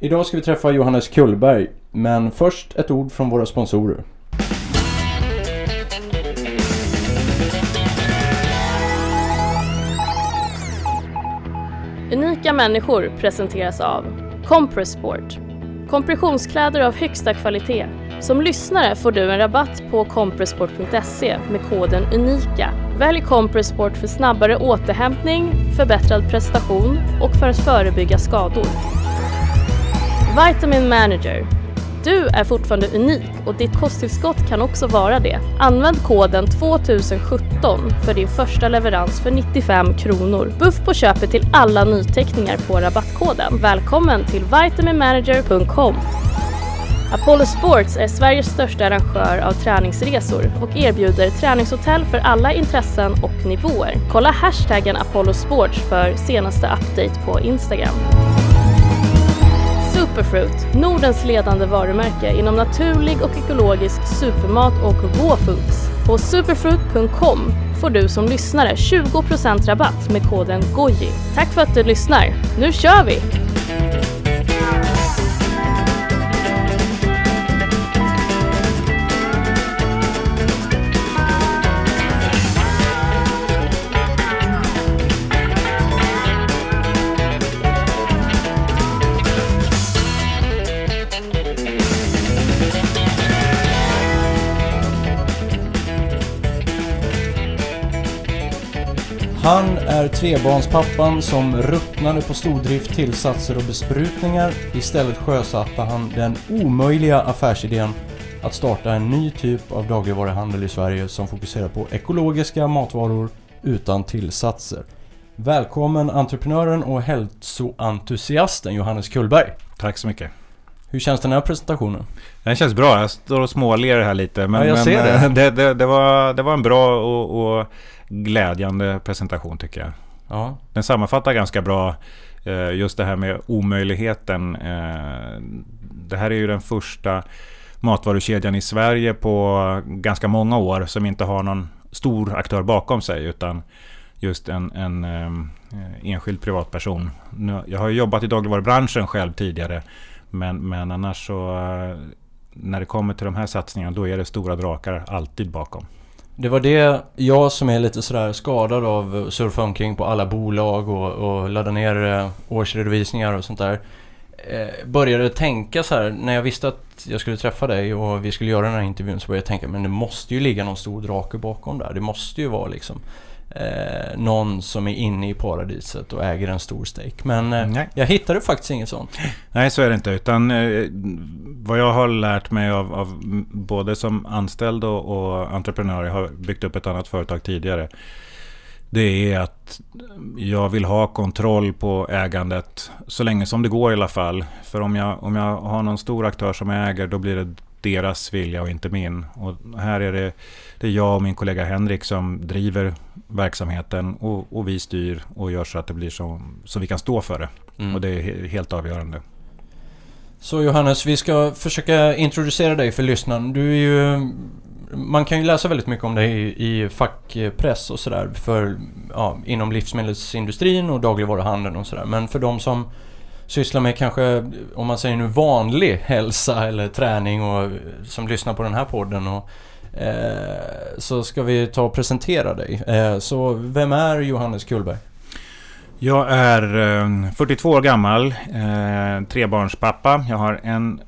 Idag ska vi träffa Johannes Kullberg, men först ett ord från våra sponsorer. Unika människor presenteras av Compressport. Kompressionskläder av högsta kvalitet. Som lyssnare får du en rabatt på compressport.se med koden UNIKA. Välj Compressport för snabbare återhämtning, förbättrad prestation och för att förebygga skador. Vitamin Manager. Du är fortfarande unik och ditt kosttillskott kan också vara det. Använd koden 2017 för din första leverans för 95 kronor. Buff på köpet till alla nyteckningar på rabattkoden. Välkommen till vitaminmanager.com. Apollo Sports är Sveriges största arrangör av träningsresor och erbjuder träningshotell för alla intressen och nivåer. Kolla hashtaggen Apollo Sports för senaste update på Instagram. Superfruit, Nordens ledande varumärke inom naturlig och ekologisk supermat och raw foods. På superfruit.com får du som lyssnare 20% rabatt med koden GOJI. Tack för att du lyssnar. Nu kör vi! Han är trebarnspappan som ruttnade på stordrift, tillsatser och besprutningar. Istället sjösatte han den omöjliga affärsidén att starta en ny typ av dagligvaruhandel i Sverige som fokuserar på ekologiska matvaror utan tillsatser. Välkommen entreprenören och hälsoentusiasten Johannes Kullberg. Tack så mycket. Hur känns den här presentationen? Den känns bra. Jag står och småler här lite. Men, Ja, jag men, ser det. det, det, det, var, det var en bra och, och glädjande presentation tycker jag. Ja, Den sammanfattar ganska bra eh, just det här med omöjligheten. Eh, Det här är ju den första matvarukedjan i Sverige på ganska många år som inte har någon stor aktör bakom sig utan just en, en eh, enskild privatperson. Jag har ju jobbat i dagligvarubranschen själv tidigare men, men annars så när det kommer till de här satsningarna då är det stora drakar alltid bakom. Det var det jag som är lite sådär skadad av att surfa omkring på alla bolag och, och ladda ner eh, årsredovisningar och sånt där. Eh, började tänka så här när jag visste att jag skulle träffa dig och vi skulle göra den här intervjun så började jag tänka men det måste ju ligga någon stor drake bakom där. Det måste ju vara liksom eh, någon som är inne i paradiset och äger en stor stake. Men eh, jag hittade faktiskt inget sånt. Nej, så är det inte. Utan eh, vad jag har lärt mig av, av både som anställd och, och entreprenör, jag har byggt upp ett annat företag tidigare. Det är att jag vill ha kontroll på ägandet så länge som det går i alla fall. För om jag, om jag har någon stor aktör som äger, då blir det deras vilja och inte min. Och här är det, det är jag och min kollega Henrik som driver verksamheten och, och vi styr och gör så att det blir så, så vi kan stå för det. Mm. Och det är he- helt avgörande. Så Johannes, vi ska försöka introducera dig för lyssnaren. Du är ju... Man kan ju läsa väldigt mycket om dig i, i fackpress och sådär för, ja, inom livsmedelsindustrin och dagligvaruhandeln och sådär. Men för de som sysslar med kanske, om man säger nu vanlig hälsa eller träning och som lyssnar på den här podden och Eh, så ska vi ta och presentera dig. Eh, så vem är Johannes Kullberg? Jag är eh, 42 år gammal, trebarnspappa. Jag har en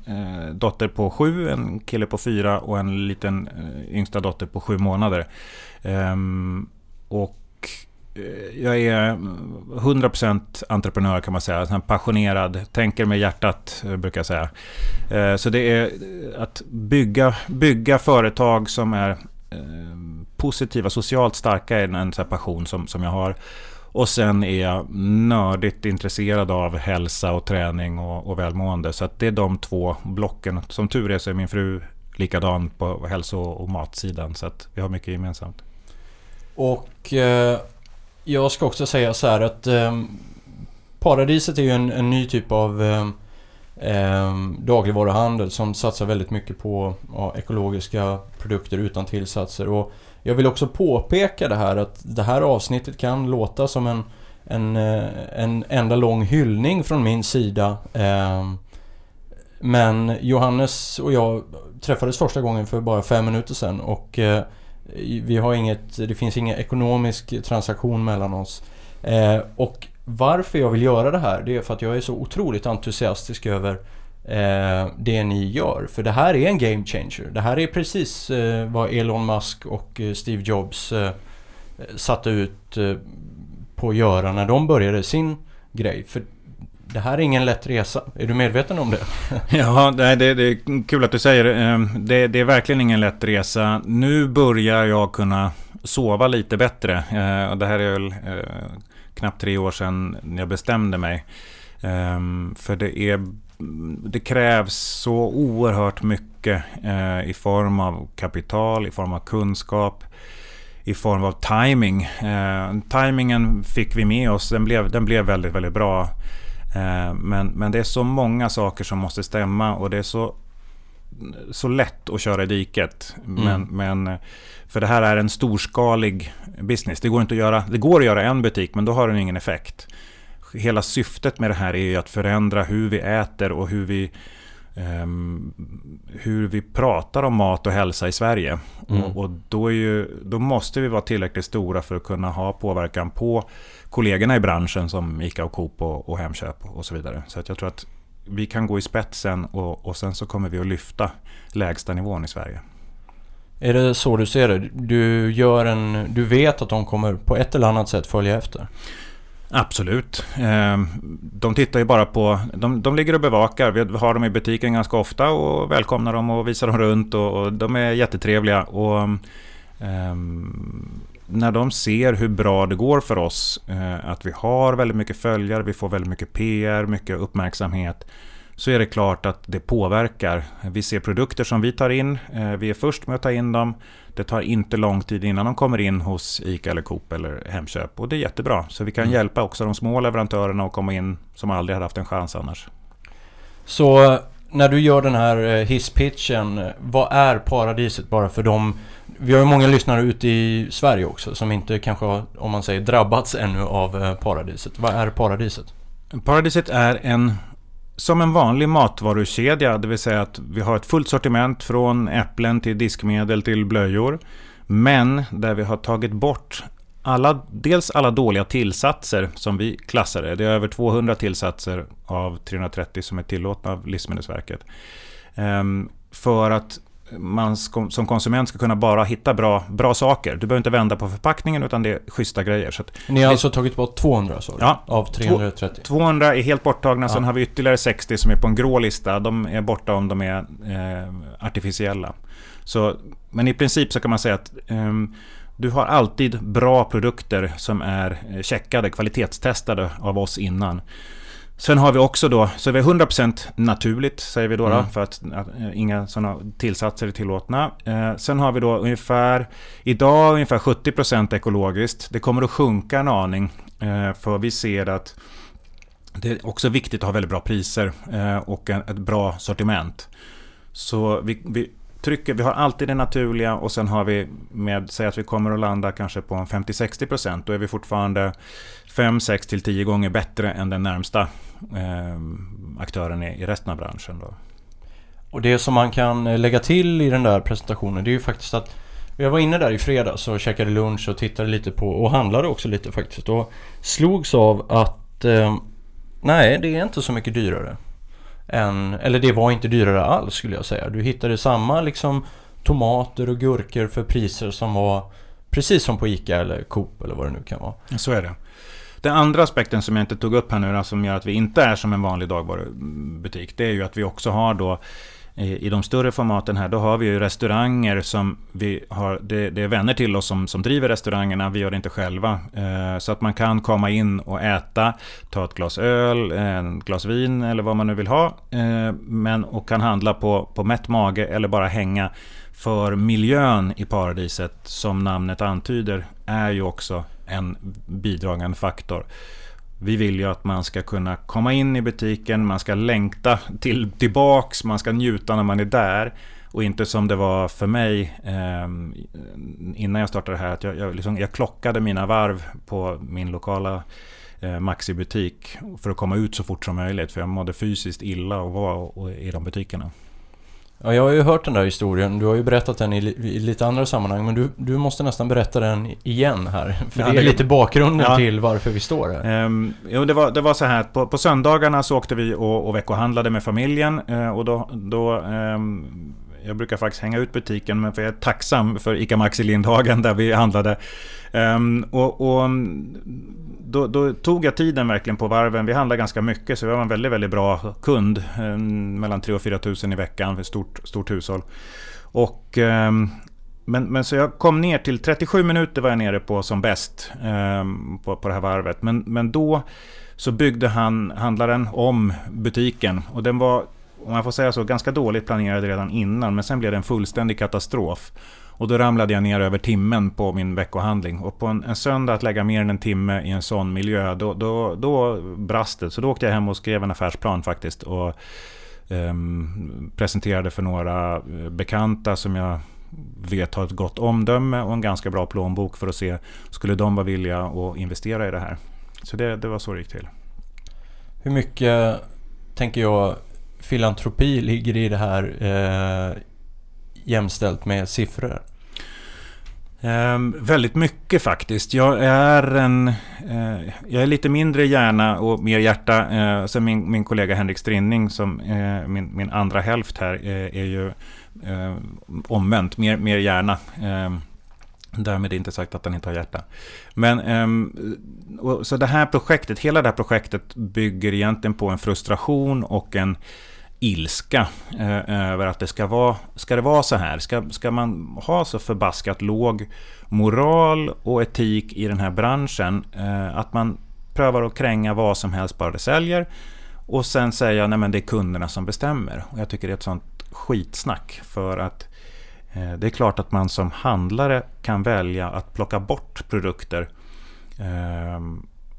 dotter på sju, en kille på fyra och en liten yngsta dotter på sju månader. Ehm, och Eh, jag är 100% entreprenör kan man säga, passionerad, tänker med hjärtat eh, brukar jag säga. Eh, så det är att bygga, bygga företag som är positiva, socialt starka är en sån här passion som, som jag har. Och sen är jag nördigt intresserad av hälsa och träning och, och välmående. Så att det är de två blocken. Som tur är så är min fru likadan på hälso och matsidan. Så att vi har mycket gemensamt. Och eh, jag ska också säga så här att eh, Paradiset är ju en, en ny typ av eh, dagligvaruhandel som satsar väldigt mycket på ja, ekologiska produkter utan tillsatser. Och jag vill också påpeka det här att det här avsnittet kan låta som en, en, eh, en enda lång hyllning från min sida. Eh, Men Johannes och jag träffades första gången för bara fem minuter sedan och eh, Eh, vi har inget, det finns ingen ekonomisk transaktion mellan oss. Eh, och varför jag vill göra det här, det är för att jag är så otroligt entusiastisk över eh, det ni gör. För det här är en game changer. Det här är precis eh, vad Elon Musk och eh, Steve Jobs eh, satte ut eh, på att göra när de började sin grej. För det här är ingen lätt resa. Är du medveten om det? ja, det, det, det är kul att du säger det. det. Det är verkligen ingen lätt resa. Nu börjar jag kunna sova lite bättre. Eh, det här är väl eh, knappt tre år sedan jag bestämde mig. Ehm, för det, är, det krävs så oerhört mycket eh, i form av kapital, i form av kunskap, i form av timing. Eh, timingen fick vi med oss, den blev, den blev väldigt, väldigt bra. Eh, men, men det är så många saker som måste stämma och det är så, så lätt att köra i diket. Mm. Men, men för det här är en storskalig business. Det går, inte att göra, det går att göra en butik, men då har den ingen effekt. Hela syftet med det här är ju att förändra hur vi äter och hur vi, um, hur vi pratar om mat och hälsa i Sverige. Mm. Och, och då, ju, då, måste vi vara tillräckligt stora för att kunna ha påverkan på kollegorna i branschen som ICA och Coop och, och Hemköp och så vidare. Så att jag tror att vi kan gå i spetsen och, och sen så kommer vi att lyfta lägsta nivån i Sverige. Är det så du ser det? Du, gör en, du vet att de kommer på ett eller annat sätt följa efter? Absolut. Ehm, de tittar ju bara på... De, de ligger och bevakar. Vi har dem i butiken ganska ofta och välkomnar dem och visar dem runt. Och, och de är jättetrevliga. Och, um, när de ser hur bra det går för oss, uh, att vi har väldigt mycket följare, vi får väldigt mycket PR, mycket uppmärksamhet så är det klart att det påverkar. Vi ser produkter som vi tar in, eh, vi är först med att ta in dem. Det tar inte lång tid innan de kommer in hos ICA eller Coop eller Hemköp och det är jättebra. Så vi kan mm. hjälpa också de små leverantörerna att komma in som aldrig hade haft en chans annars. Så när du gör den här eh, hisspitchen, eh, vad är paradiset bara för dem? Vi har ju många lyssnare ute i Sverige också som inte kanske har, om man säger, drabbats ännu av eh, paradiset. Vad är paradiset? Paradiset är en som en vanlig matvarukedja, det vill säga att vi har ett fullt sortiment från äpplen till diskmedel till blöjor. Men där vi har tagit bort alla, dels alla dåliga tillsatser som vi klassar det. Är över 200 tillsatser av 330 som är tillåtna av Livsmedelsverket. Ehm, för att man som konsument ska kunna bara hitta bra, bra saker. Du behöver inte vända på förpackningen utan det är schyssta grejer. Så Ni har alltså tagit bort 200 så, ja, av 330? 200 är helt borttagna, ja. sen har vi ytterligare 60 som är på en grå lista. De är borta om de är eh, artificiella. Så, men i princip så kan man säga att eh, du har alltid bra produkter som är eh, checkade, kvalitetstestade av oss innan. Sen har vi också då, så vi är 100% naturligt säger vi då, mm. då för att, att, eh, inga sådana tillsatser är tillåtna. Eh, sen har vi då ungefär, idag ungefär 70% ekologiskt. Det kommer att sjunka en aning eh, för vi ser att det är också viktigt att ha väldigt bra priser eh, och en, ett bra sortiment. Så vi, vi trycker, vi har alltid det naturliga och sen har vi med, säg att vi kommer att landa kanske på 50-60% då är vi fortfarande 5-6 till 10 gånger bättre än den närmsta eh, aktören i, i resten av branschen. Då. Och det som man kan eh, lägga till i den där presentationen det är ju faktiskt att jag var inne där i fredags och käkade lunch och tittade lite på och handlade också lite faktiskt och slogs av att eh, nej det är inte så mycket dyrare. Än, eller det var inte dyrare alls skulle jag säga. Du hittade samma liksom tomater och gurkor för priser som var precis som på ICA eller Coop eller vad det nu kan vara. Så är det. Den andra aspekten som jag inte tog upp här nu, som gör att vi inte är som en vanlig dagvarubutik, det är ju att vi också har då i de större formaten här, då har vi ju restauranger som vi har, det, det, är vänner till oss som, som driver restaurangerna, vi gör det inte själva. Eh, så att man kan komma in och äta, ta ett glas öl, ett glas vin eller vad man nu vill ha. Eh, men, och kan handla på, på mätt mage eller bara hänga. För miljön i paradiset, som namnet antyder, är ju också en bidragande faktor. Vi vill ju att man ska kunna komma in i butiken, man ska längta till, tillbaks, man ska njuta när man är där. Och inte som det var för mig eh, innan jag startade här, att jag, jag, liksom, jag klockade mina varv på min lokala eh, Maxi-butik för att komma ut så fort som möjligt. För jag mådde fysiskt illa att vara i de butikerna. Ja, jag har ju hört den där historien. Du har ju berättat den i, i lite andra sammanhang. Men du, du måste nästan berätta den igen här. För Ja, det är lite bakgrunden Ja. till varför vi står här. Um, jo, det, var, det var så här att på, på söndagarna så åkte vi och, och veckohandlade med familjen. eh, och då, då ehm, jag brukar faktiskt hänga ut butiken, men för jag är tacksam för ICA Maxi Lindhagen där vi handlade. Um, och och mm, då, då tog jag tiden verkligen på varven. Vi handlade ganska mycket, så vi var en väldigt, väldigt bra kund. Um, mellan 3 och 4 tusen i veckan för ett stort, stort hushåll. Och, um, men, men så jag kom ner till 37 minuter var jag nere på som bäst på, på det här varvet. Men, men då så byggde han, handlaren om butiken. Och den var, om jag får säga så, ganska dåligt planerad redan innan. Men sen blev det en fullständig katastrof. Och då ramlade jag ner över timmen på min veckohandling. Och på en, en söndag att lägga mer än en timme i en sån miljö, då, då, då brast det. Så då åkte jag hem och skrev en affärsplan faktiskt. Och um, presenterade för några eh, bekanta som jag vet har ett gott omdöme och en ganska bra plånbok för att se, skulle de vara villiga att investera i det här? Så det, det var så det gick till. Hur mycket, tänker jag, filantropi ligger i det här eh, jämställt med siffror? Ehm, väldigt mycket faktiskt. Jag är en... Eh, jag är lite mindre hjärna och mer hjärta. Eh, sen min, min kollega Henrik Strinning, som eh, min, min andra hälft här, eh, är ju eh, omvänt, mer, mer hjärna. Eh, därmed inte sagt att han inte har hjärta. Men ehm, och, så det här projektet, hela det här projektet bygger egentligen på en frustration och en ilska eh, över att det ska vara, ska det vara så här? Ska, ska man ha så förbaskat låg moral och etik i den här branschen eh, att man prövar att kränga vad som helst bara det säljer och sen säga nej men det är kunderna som bestämmer. Och jag tycker det är ett sånt skitsnack för att eh, det är klart att man som handlare kan välja att plocka bort produkter eh,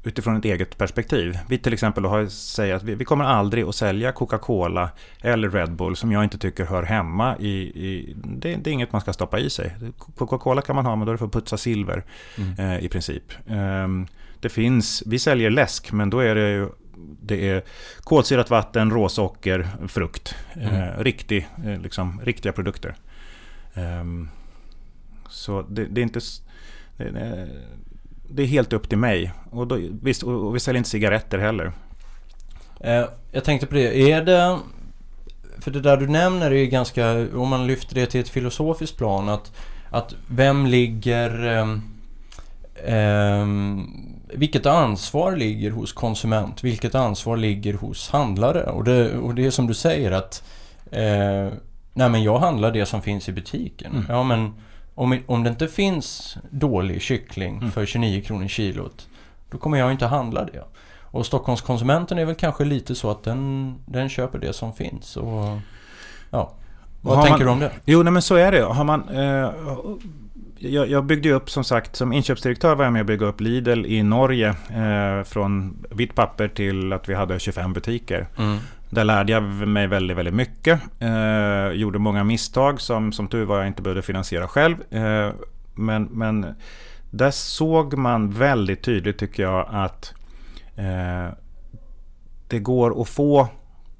utifrån ett eget perspektiv. Vi till exempel har säger att vi, vi kommer aldrig att sälja Coca-Cola eller Red Bull som jag inte tycker hör hemma i... i det, det är inget man ska stoppa i sig. Coca-Cola kan man ha men då är det för att putsa silver Mm. eh, i princip. Ehm, det finns, vi säljer läsk men då är det ju det är kolsyrat vatten, råsocker, frukt. Mm. Eh, riktig, eh, liksom, riktiga produkter. Ehm, så det, det är inte... Det, det, är helt upp till mig. Och, då, visst, och, vi säljer inte cigaretter heller. Eh, jag tänkte på det, är det... För det där du nämner är ju ganska, om man lyfter det till ett filosofiskt plan, att, att vem ligger... ehm, ehm, vilket ansvar ligger hos konsument? Vilket ansvar ligger hos handlare? Och det, och det är som du säger att... Eh, nej men jag handlar det som finns i butiken. Mm. Ja men om, om det inte finns dålig kyckling Mm. för 29 kronor kilot, då kommer jag inte handla det. Och Stockholmskonsumenten är väl kanske lite så att den, den köper det som finns. Och, ja. Vad tänker man- du om det? Jo, nej, men så är det. Har man, eh, jag, jag byggde upp, som sagt, som inköpsdirektör var jag med att bygga upp Lidl i Norge. Eh, från vitt papper till att vi hade 25 butiker. Mm. Där lärde jag mig väldigt, väldigt mycket. Eh, gjorde många misstag som, som tur var jag inte behövde finansiera själv. Eh, men, men där såg man väldigt tydligt tycker jag att eh, det går att få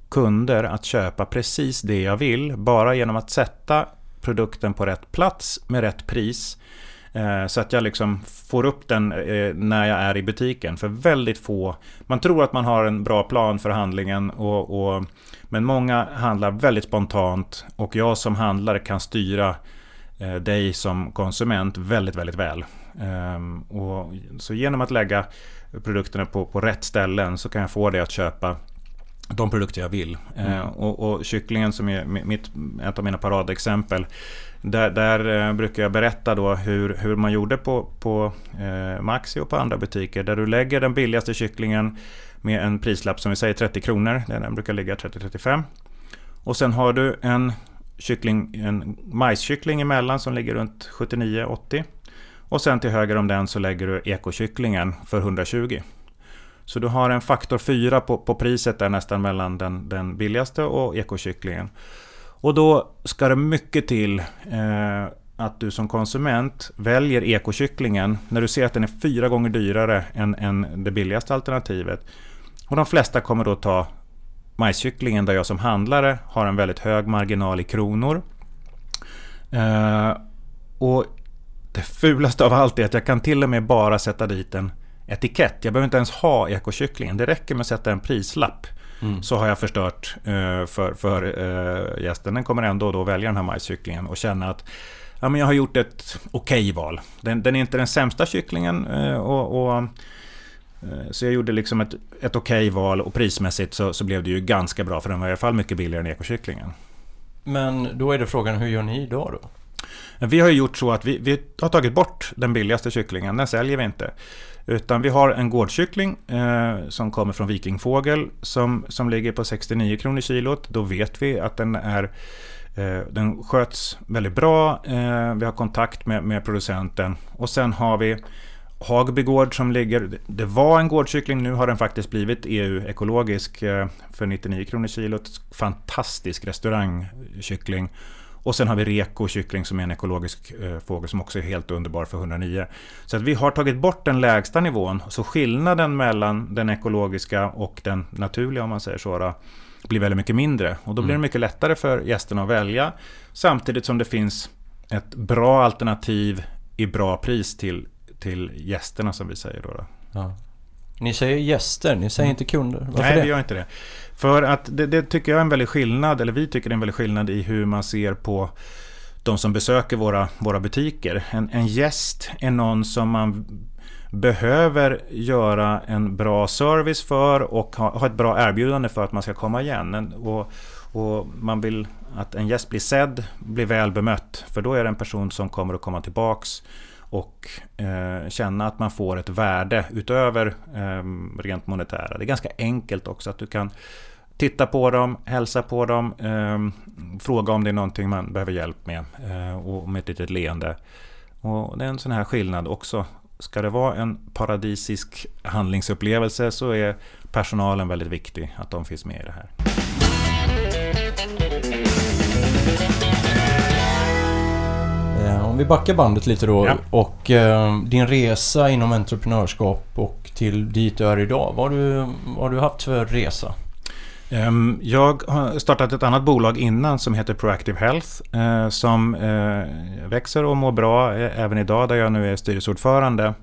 kunder att köpa precis det jag vill bara genom att sätta produkten på rätt plats med rätt pris. Eh, Så att jag liksom får upp den eh, när jag är i butiken. För väldigt få, man tror att man har en bra plan för handlingen. Och, och, men många handlar väldigt spontant. Och jag som handlare kan styra eh, dig som konsument väldigt, väldigt väl. Ehm, Och, så genom att lägga produkterna på, på rätt ställen så kan jag få dig att köpa de produkter jag vill. Eh, och, och kycklingen som är mitt, ett av mina paradexempel. Där, där eh, brukar jag berätta då hur, hur man gjorde på, på eh, Maxi och på andra butiker. Där du lägger den billigaste kycklingen med en prislapp som vi säger 30 kronor. Den brukar ligga 30-35. Och sen har du en, kyckling, en majskyckling emellan som ligger runt 79-80. Och sen till höger om den så lägger du ekokycklingen för 120. Så du har en faktor 4 på, på priset där nästan mellan den, den billigaste och ekokycklingen. Och då ska det mycket till eh, att du som konsument väljer ekokycklingen när du ser att den är fyra gånger dyrare än, än det billigaste alternativet. Och de flesta kommer då ta majskycklingen där jag som handlare har en väldigt hög marginal i kronor. Eh, och det fulaste av allt är att jag kan till och med bara sätta dit en etikett. Jag behöver inte ens ha ekokycklingen. Det räcker med att sätta en prislapp. Mm. Så har jag förstört eh, för, för eh, gästen. Den kommer ändå då välja den här majskycklingen och känna att ja, men jag har gjort ett okej val. Den, den, är inte den sämsta kycklingen. Eh, och, och så jag gjorde liksom ett, ett okej val och prismässigt så, så blev det ju ganska bra för den var i alla fall mycket billigare än ekokycklingen. Men då är det frågan, hur gör ni idag då? Vi har gjort så att vi, vi har tagit bort den billigaste kycklingen, den säljer vi inte. Utan vi har en gårdkyckling eh, som kommer från Vikingfågel som, som ligger på 69 kronor kilot. Då vet vi att den är eh, den sköts väldigt bra. Eh, vi har kontakt med, med producenten. Och sen har vi Hagby gård som ligger, det var en gårdkyckling, nu har den faktiskt blivit EU-ekologisk eh, för 99 kronor kilot. Fantastisk restaurangkyckling. Och sen har vi Reko kyckling som är en ekologisk eh, fågel som också är helt underbar för 109. Så att vi har tagit bort den lägsta nivån. Så skillnaden mellan den ekologiska och den naturliga om man säger så då, blir väldigt mycket mindre. Och då blir det mm. mycket lättare för gästerna att välja. Samtidigt som det finns ett bra alternativ i bra pris till till gästerna som vi säger då. då. Ja. Ni säger gäster, ni säger mm. inte kunder. Varför Nej, det? vi gör inte det. För att det, det, tycker jag är en väldig skillnad, eller vi tycker det är en väldig skillnad i hur man ser på de som besöker våra, våra butiker. En, en gäst är någon som man behöver göra en bra service för och ha, ha ett bra erbjudande för att man ska komma igen. Och, och man vill att en gäst blir sedd, blir väl bemött. För då är det en person som kommer att komma tillbaks och eh, känna att man får ett värde utöver eh, rent monetära. Det är ganska enkelt också att du kan titta på dem, hälsa på dem, eh, fråga om det är någonting man behöver hjälp med eh, och med ett litet leende. Och det är en sån här skillnad också. Ska det vara en paradisisk handlingsupplevelse så är personalen väldigt viktig, att de finns med i det här. Eh, om vi backar bandet lite då ja. och eh, din resa inom entreprenörskap och till dit du är idag. Vad har du, vad har du haft för resa? Ehm, jag har startat ett annat bolag innan som heter Proactive Health eh, som växer och mår bra även idag där jag nu är styrelseordförande.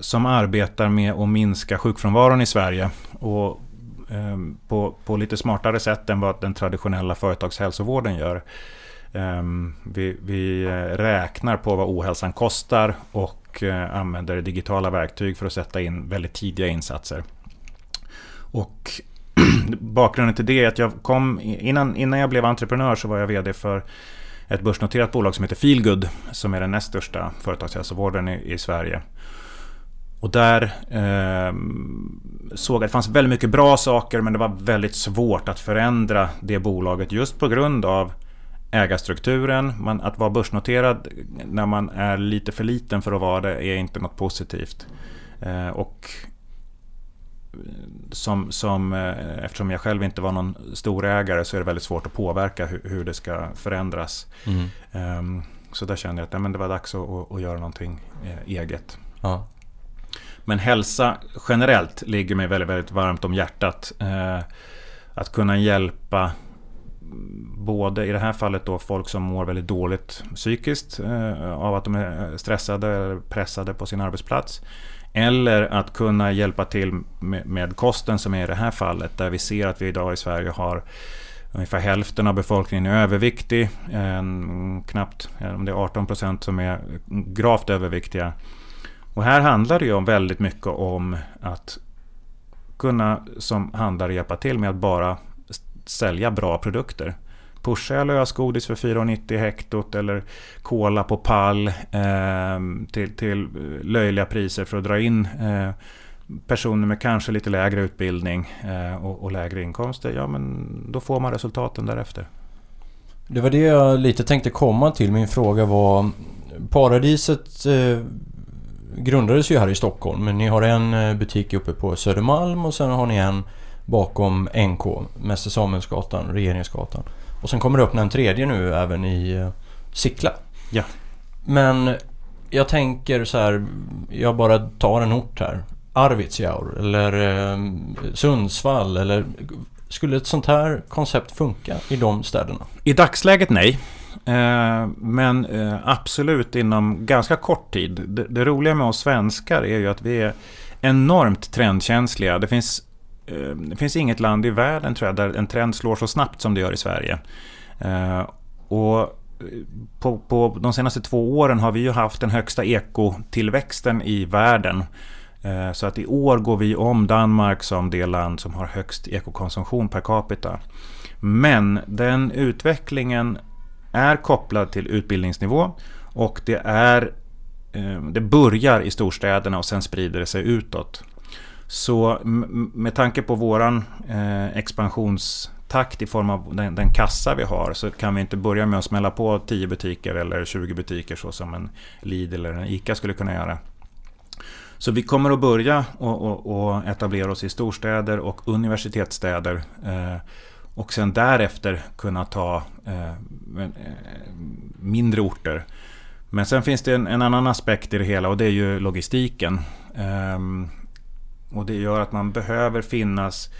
Som arbetar med att minska sjukfrånvaron i Sverige och ehm, på, på lite smartare sätt än vad den traditionella företagshälsovården gör. Ehm, vi, vi, eh, räknar på vad ohälsan kostar och eh, använder digitala verktyg för att sätta in väldigt tidiga insatser. Och bakgrunden till det är att jag kom, innan, innan jag blev entreprenör så var jag VD för ett börsnoterat bolag som heter Feelgood som är den näst största företagshälsovården i, i Sverige. Och där eh, såg jag att det fanns väldigt mycket bra saker men det var väldigt svårt att förändra det bolaget just på grund av ägarstrukturen. Man, att vara börsnoterad när man är lite för liten för att vara det är inte något positivt. Eh, och som, som, eh, eftersom jag själv inte var någon storägare så är det väldigt svårt att påverka hur, hur det ska förändras. Mm. Eh, så där kände jag att ja, men det var dags att, att göra någonting eh, eget. Ja. Men hälsa generellt ligger mig väldigt, väldigt varmt om hjärtat. Eh, att kunna hjälpa både i det här fallet då folk som mår väldigt dåligt psykiskt eh, av att de är stressade eller pressade på sin arbetsplats. Eller att kunna hjälpa till med, med kosten som är i det här fallet där vi ser att vi idag i Sverige har Ungefär hälften av befolkningen är överviktig. En, knappt om det är 18 procent som är gravt överviktiga. Och här handlar det ju om väldigt mycket om att kunna som handlare hjälpa till med att bara sälja bra produkter. Pusha jag lösgodis för 4,90 hektot eller kola på pall eh, till, till löjliga priser för att dra in eh, personer med kanske lite lägre utbildning eh, och, och, lägre inkomster. Ja, men då får man resultaten därefter. Det var det jag lite tänkte komma till. Min fråga var Paradiset eh, grundades ju här i Stockholm men ni har en eh, butik uppe på Södermalm och sen har ni en bakom NK, Mäster Samuelsgatan, Regeringsgatan. Och sen kommer det öppna en tredje nu även i uh, Sickla. Ja. Men jag tänker så här, jag bara tar en ort här. Arvidsjaur eller eh, Sundsvall eller skulle ett sånt här koncept funka i de städerna? I dagsläget nej. Eh, men eh, absolut inom ganska kort tid. Det, det, roliga med oss svenskar är ju att vi är enormt trendkänsliga. Det finns, eh, Ehm, det finns inget land i världen tror jag, där en trend slår så snabbt som det gör i Sverige. Ehm, och eh, på, på de senaste två åren har vi ju haft den högsta ekotillväxten i världen. Ehm, så att i år går vi om Danmark som det land som har högst ekokonsumtion per capita. Men den utvecklingen är kopplad till utbildningsnivå och det, är, det börjar i storstäderna och sen sprider det sig utåt. Så med tanke på våran eh, expansionstakt i form av den, den, kassa vi har så kan vi inte börja med att smälla på 10 butiker eller 20 butiker så som en Lidl eller en ICA skulle kunna göra. Så vi kommer att börja och, och, och etablera oss i storstäder och universitetsstäder. Eh, och sen därefter kunna ta eh, eh mindre orter. Men sen finns det en, en, annan aspekt i det hela och det är ju logistiken. Ehm, och det gör att man behöver finnas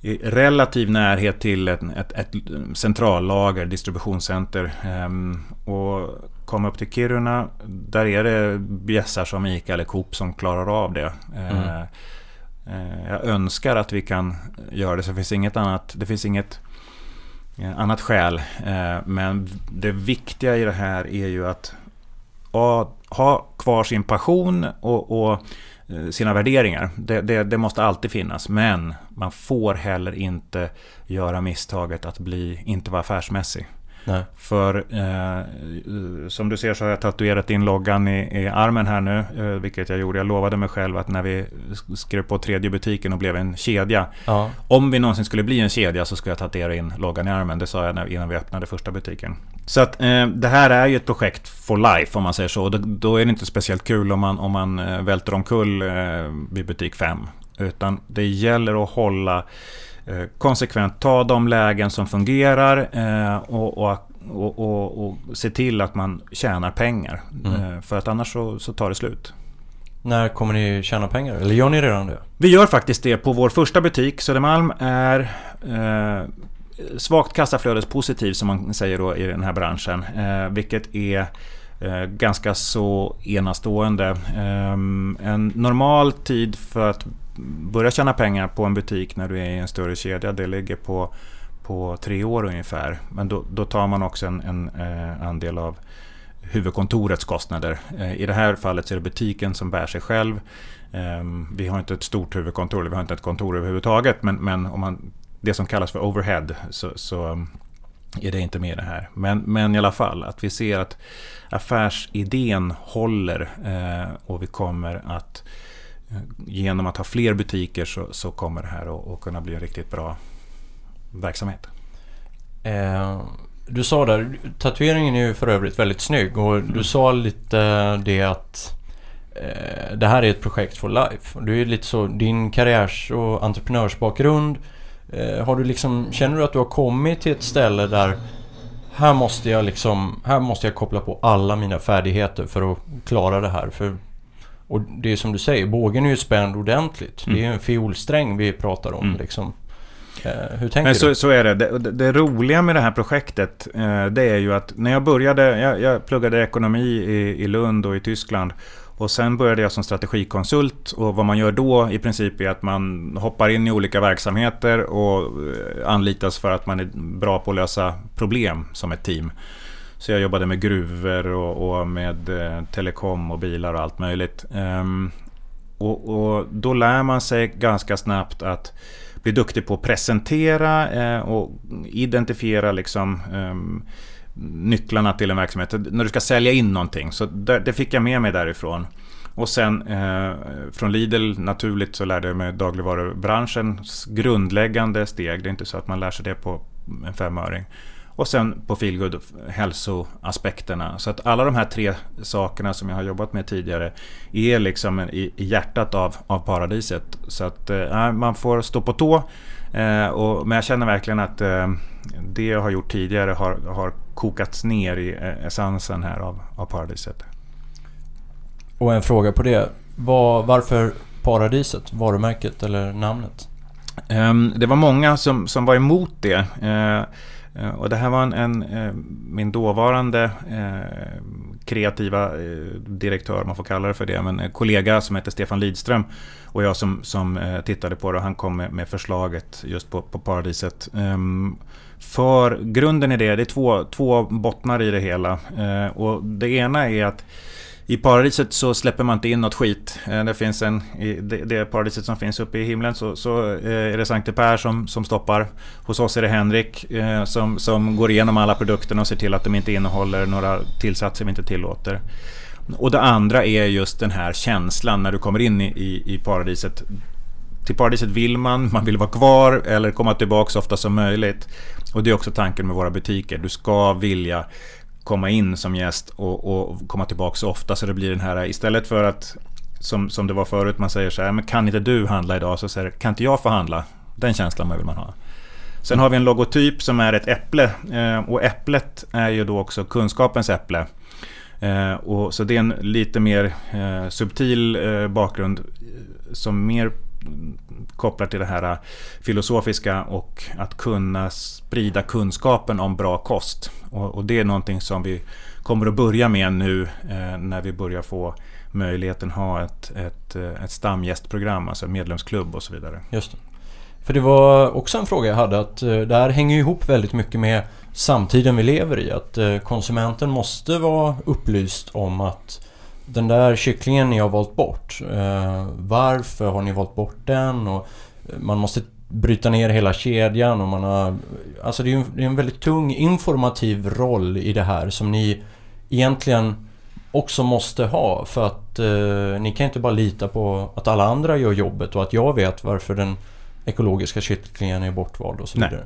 i relativ närhet till ett, ett, ett centrallager, distributionscenter. Um, och komma upp till Kiruna, där är det bjässar som Ica eller Coop som klarar av det. Mm. Uh, Eh, jag önskar att vi kan göra det, så det finns inget annat, det finns inget eh, annat skäl. Eh, men det viktiga i det här är ju att ha kvar sin passion och, och Eh, sina värderingar. Det, det, det, måste alltid finnas. Men man får heller inte göra misstaget att bli, inte vara affärsmässig. Nej. För eh, som du ser så har jag tatuerat in loggan i, i armen här nu, eh, vilket jag gjorde. Jag lovade mig själv att när vi skrev på tredje butiken och blev en kedja. Ja. Om vi någonsin skulle bli en kedja så ska jag tatuera in loggan i armen. Det sa jag när, innan vi öppnade första butiken. Så att eh, det här är ju ett projekt for life om man säger så. Då, då är det inte speciellt kul om man, om man eh, välter omkull eh, vid butik 5. Utan det gäller att hålla konsekvent ta de lägen som fungerar eh, och, och, och, och, se till att man tjänar pengar. Mm. Eh, för att annars så, så tar det slut. När kommer ni tjäna pengar? Eller gör ni redan det? Vi gör faktiskt det på vår första butik. Södermalm är eh, svagt kassaflödespositiv som man säger då i den här branschen. Eh, vilket är eh, ganska så enastående. Eh, en normal tid för att börja tjäna pengar på en butik när du är i en större kedja, det ligger på, på tre år ungefär. Men då, då tar man också en, en eh, andel av huvudkontorets kostnader. Eh, I det här fallet så är det butiken som bär sig själv. Eh, vi har inte ett stort huvudkontor, vi har inte ett kontor överhuvudtaget. Men, men om man, det som kallas för overhead så, så eh, är det inte med i det här. Men, men i alla fall, att vi ser att affärsidén håller eh, och vi kommer att genom att ha fler butiker så, så kommer det här att, kunna bli en riktigt bra verksamhet. Eh, du sa där, tatueringen är ju för övrigt väldigt snygg och du mm. sa lite det att eh, det här är ett projekt for life. Du är lite så, din karriärs och entreprenörsbakgrund eh, har du liksom, känner du att du har kommit till ett ställe där här måste jag liksom, här måste jag koppla på alla mina färdigheter för att klara det här. För och det är som du säger, bågen är ju spänd ordentligt. Mm. Det är ju en fiolsträng vi pratar om mm. liksom. Eh, hur tänker Men så, du? Så är det. det. det. roliga med det här projektet eh, det är ju att när jag började, jag, jag pluggade ekonomi i, i Lund och i Tyskland. Och sen började jag som strategikonsult och vad man gör då i princip är att man hoppar in i olika verksamheter och eh, anlitas för att man är bra på att lösa problem som ett team. Så jag jobbade med gruvor och, och med eh, telekom och bilar och allt möjligt. Um, och, och, då lär man sig ganska snabbt att bli duktig på att presentera eh, och identifiera liksom eh, nycklarna till en verksamhet. När du ska sälja in någonting. Så där, det fick jag med mig därifrån. Och sen eh, från Lidl naturligt så lärde jag mig dagligvarubranschens grundläggande steg. Det är inte så att man lär sig det på en femöring. Och sen på feelgood hälsoaspekterna. Så att alla de här tre sakerna som jag har jobbat med tidigare är liksom i, i hjärtat av, av paradiset. Så att eh, man får stå på tå. Eh, och, men jag känner verkligen att eh, det jag har gjort tidigare har, har kokats ner i essensen här av, av paradiset. Och en fråga på det. Var, varför Paradiset? Varumärket eller namnet? Um, det var många som, som var emot det. Eh, och det här var en, en eh, min dåvarande eh, kreativa direktör, man får kalla det för det, men en kollega som heter Stefan Lidström och jag som, som tittade på det. Han kom med, med förslaget just på, på Paradiset. Ehm, för grunden i det, det är två, två bottnar i det hela. och det ena är att i paradiset så släpper man inte in något skit. Eh, det finns en, i det, paradiset som finns uppe i himlen så, så eh, är det Sankte Per som, som stoppar. Hos oss är det Henrik eh, som, som går igenom alla produkterna och ser till att de inte innehåller några tillsatser vi inte tillåter. Och det andra är just den här känslan när du kommer in i, i, i paradiset. Till paradiset vill man, man vill vara kvar eller komma tillbaka så ofta som möjligt. Och det är också tanken med våra butiker. Du ska vilja komma in som gäst och, och komma tillbaka så ofta så det blir den här istället för att som, som det var förut, man säger så här, men kan inte du handla idag? Så säger kan inte jag få handla? Den känslan vill man ha. Sen har vi en logotyp som är ett äpple eh, och äpplet är ju då också kunskapens äpple. Eh, och så det är en lite mer eh, subtil bakgrund som mer kopplar till det här filosofiska och att kunna sprida kunskapen om bra kost. Och, och det är någonting som vi kommer att börja med nu eh, när vi börjar få möjligheten att ha ett, ett, eh, ett stamgästprogram, alltså medlemsklubb och så vidare. Just det. För det var också en fråga jag hade att eh, det här hänger ihop väldigt mycket med samtiden vi lever i. Att eh, konsumenten måste vara upplyst om att den där kycklingen ni har valt bort. Eh, varför har ni valt bort den? Och man måste bryta ner hela kedjan och man har... Alltså det är, en, det är en väldigt tung informativ roll i det här som ni egentligen också måste ha för att eh, ni kan inte bara lita på att alla andra gör jobbet och att jag vet varför den ekologiska kycklingen är bortvald och så vidare.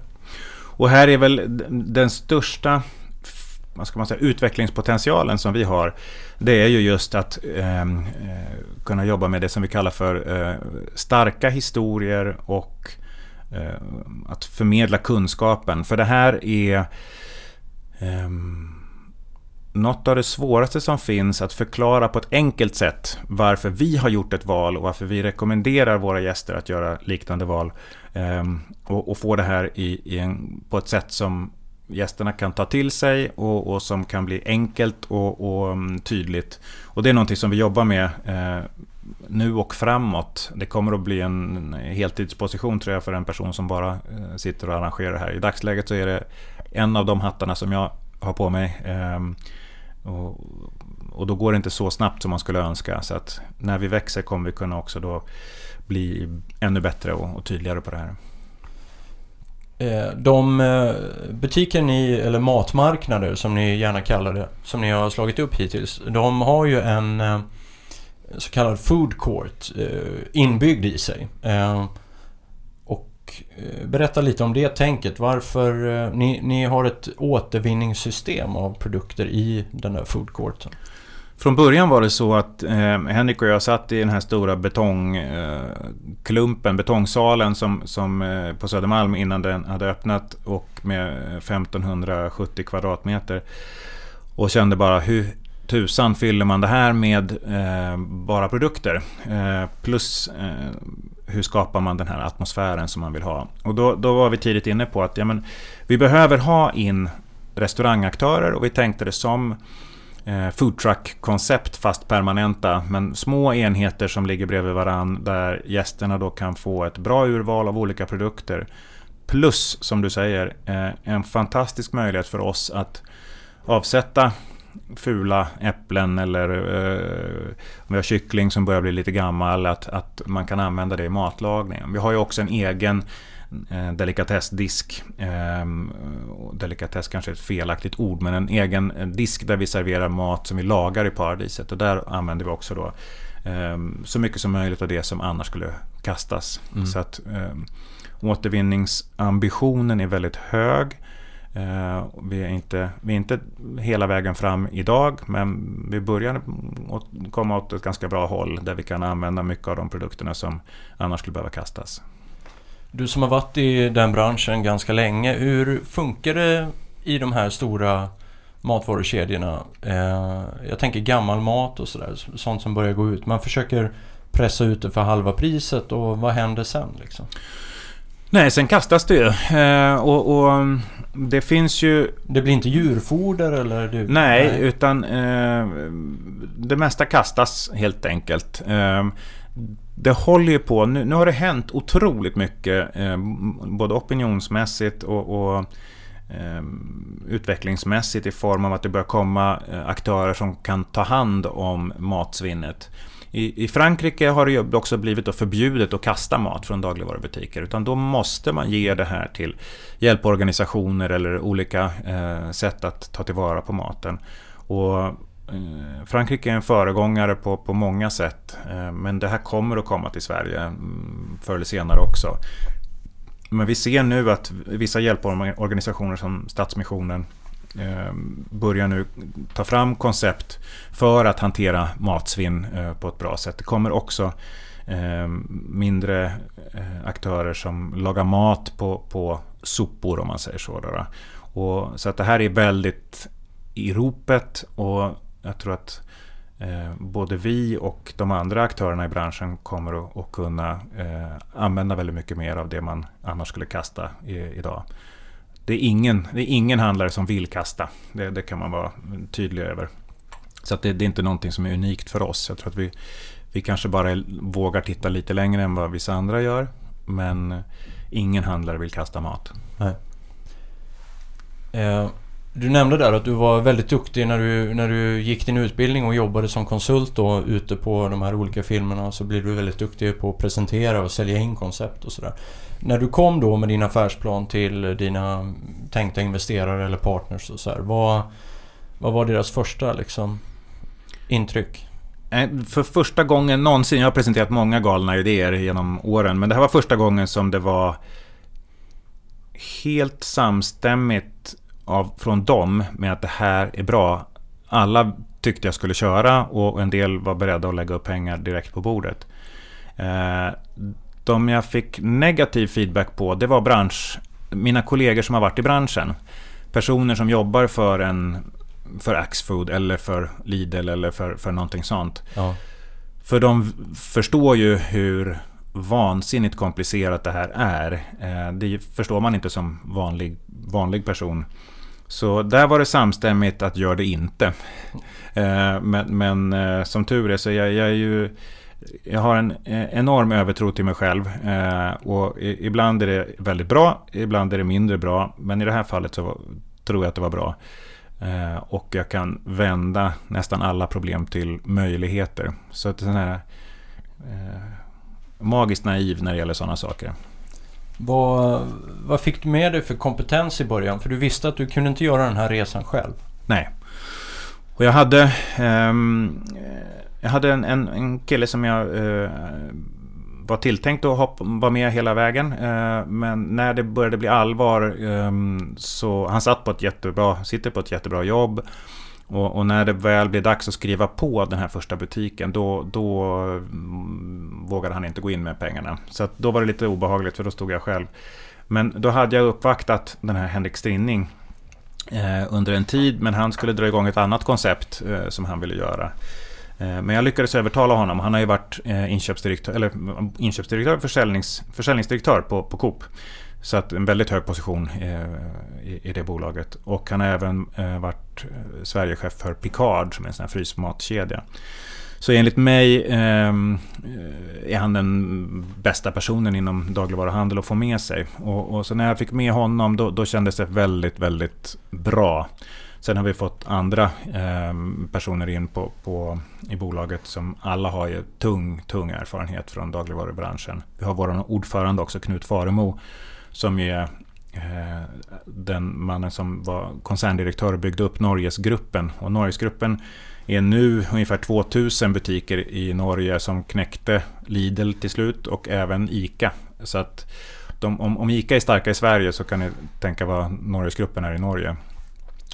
Och här är väl den största vad ska man säga, utvecklingspotentialen som vi har, det är ju just att ehm, eh, kunna jobba med det som vi kallar för eh, starka historier och eh, att förmedla kunskapen. För det här är eh, något av det svåraste som finns att förklara på ett enkelt sätt varför vi har gjort ett val och varför vi rekommenderar våra gäster att göra liknande val. Ehm, och, och, få det här i, i en, på ett sätt som gästerna kan ta till sig och, och som kan bli enkelt och, och, mm, tydligt. Och det är någonting som vi jobbar med eh, nu och framåt. Det kommer att bli en heltidsposition tror jag för en person som bara eh, sitter och arrangerar här. I dagsläget så är det en av de hattarna som jag har på mig. Eh, och, och då går det inte så snabbt som man skulle önska. Så att när vi växer kommer vi kunna också då bli ännu bättre och, och tydligare på det här. Eh, de eh, butiker ni, eller matmarknader som ni gärna kallar det, som ni har slagit upp hittills. De har ju en eh, så kallad food court inbyggd i sig. Och berätta lite om det tänket. Varför ni, ni har ett återvinningssystem av produkter i den där food courten. Från början var det så att eh, Henrik och jag satt i den här stora betongklumpen, eh, betongsalen som, som eh, på Södermalm innan den hade öppnat och med 1570 kvadratmeter. Och kände bara hur tusan fyller man det här med eh, bara produkter? Eh, plus eh, hur skapar man den här atmosfären som man vill ha? Och då, då var vi tidigt inne på att ja, men, vi behöver ha in restaurangaktörer och vi tänkte det som Eh, foodtruck-koncept fast permanenta. Men små enheter som ligger bredvid varann där gästerna då kan få ett bra urval av olika produkter. Plus, som du säger, eh, en fantastisk möjlighet för oss att avsätta fula äpplen eller eh, om vi har kyckling som börjar bli lite gammal, att, att man kan använda det i matlagningen. Vi har ju också en egen eh, delikatessdisk. Eh, delikatess kanske är ett felaktigt ord, men en egen disk där vi serverar mat som vi lagar i paradiset. Och där använder vi också då eh, så mycket som möjligt av det som annars skulle kastas. Mm. Så att eh, återvinningsambitionen är väldigt hög. Uh, vi, är inte, vi är inte hela vägen fram idag, men vi börjar komma åt ett ganska bra håll där vi kan använda mycket av de produkterna som annars skulle behöva kastas. Du som har varit i den branschen ganska länge, hur funkar det i de här stora matvarukedjorna? Eh, jag tänker gammal mat och sådär, sånt som börjar gå ut. Man försöker pressa ut det för halva priset och vad händer sen liksom? Nej, sen kastas det ju. Eh, och, och, det finns ju... Det blir inte djurfoder eller? Du, nej, nej, utan eh, det mesta kastas helt enkelt. Eh, det håller ju på, nu, nu, har det hänt otroligt mycket, eh, både opinionsmässigt och, och eh, utvecklingsmässigt i form av att det börjar komma eh, aktörer som kan ta hand om matsvinnet. I, I Frankrike har det ju också blivit förbjudet att kasta mat från dagligvarubutiker. Utan då måste man ge det här till hjälporganisationer eller olika eh, sätt att ta tillvara på maten. Och Eh, Frankrike är en föregångare på, på många sätt. Eh, men det här kommer att komma till Sverige mm, förr eller senare också. Men vi ser nu att vissa hjälporganisationer som Stadsmissionen eh, börjar nu ta fram koncept för att hantera matsvinn på ett bra sätt. Det kommer också mindre aktörer som lagar mat på, på sopor om man säger så. Och, så att det här är väldigt i ropet och jag tror att eh, både vi och de andra aktörerna i branschen kommer att, att kunna eh, använda väldigt mycket mer av det man annars skulle kasta i, idag det är, ingen, det är ingen handlare som vill kasta. Det, det kan man vara tydlig över. Så det, det, är inte någonting som är unikt för oss. Jag tror att vi, vi kanske bara vågar titta lite längre än vad vissa andra gör. Men ingen handlare vill kasta mat. Nej. Eh, du nämnde där att du var väldigt duktig när du, när du gick din utbildning och jobbade som konsult då ute på de här olika filmerna så blev du väldigt duktig på att presentera och sälja in koncept och sådär. När du kom då med din affärsplan till dina tänkta investerare eller partners och så här, vad, vad var deras första liksom, intryck? Eh, för första gången någonsin, jag har presenterat många galna idéer genom åren, men det här var första gången som det var helt samstämmigt av, från dem med att det här är bra. Alla tyckte jag skulle köra och en del var beredda att lägga upp pengar direkt på bordet. Eh, de jag fick negativ feedback på, det var bransch, mina kollegor som har varit i branschen. Personer som jobbar för en för Axfood eller för Lidl eller för, för någonting sånt. Ja. För de förstår ju hur vansinnigt komplicerat det här är. Eh, det förstår man inte som vanlig, vanlig person. Så där var det samstämmigt att gör det inte. Eh, men, men eh, som tur är så jag, jag är ju jag har en eh, enorm övertro till mig själv. Och ibland är det väldigt bra, ibland är det mindre bra. Men i det här fallet så tror jag att det var bra. Och jag kan vända nästan alla problem till möjligheter. Så att den här magiskt naiv när det gäller sådana saker. Vad, vad fick du med dig för kompetens i början? För du visste att du kunde inte göra den här resan själv. Nej. Och jag hade, eh, jag hade en, en, en, kille som jag eh, var tilltänkt att hoppa, vara med hela vägen. Eh, men när det började bli allvar ehm, så han satt på ett jättebra, sitter på ett jättebra jobb. Och, och, när det väl blev dags att skriva på den här första butiken då, då mm, vågade han inte gå in med pengarna. Så då var det lite obehagligt för då stod jag själv. Men då hade jag uppvaktat den här Henrik Strinning eh, under en tid. Men han skulle dra igång ett annat koncept eh, som han ville göra. Eh, men jag lyckades övertala honom. Han har ju varit eh, inköpsdirektör, eller mm, inköpsdirektör försäljnings, försäljningsdirektör på, på Coop. Så att en väldigt hög position eh, i det bolaget. Och han har även eh, varit eh, Sverigechef för Picard som är en sån här frysmatkedja. Så enligt mig ehm, är han den bästa personen inom dagligvaruhandel att få med sig. Och, och så när jag fick med honom då, då kändes det väldigt, väldigt bra. Sen har vi fått andra eh, personer in på, på, i bolaget som alla har ju tung, tung erfarenhet från dagligvarubranschen. Vi har vår ordförande också, Knut Faremo, som är eh, den mannen som var koncerndirektör och byggde upp Norgesgruppen. Och Norgesgruppen är nu ungefär 2000 butiker i Norge som knäckte Lidl till slut och även ICA. Så att de, om, om ICA är starka i Sverige så kan ni tänka vad Norgesgruppen är i Norge.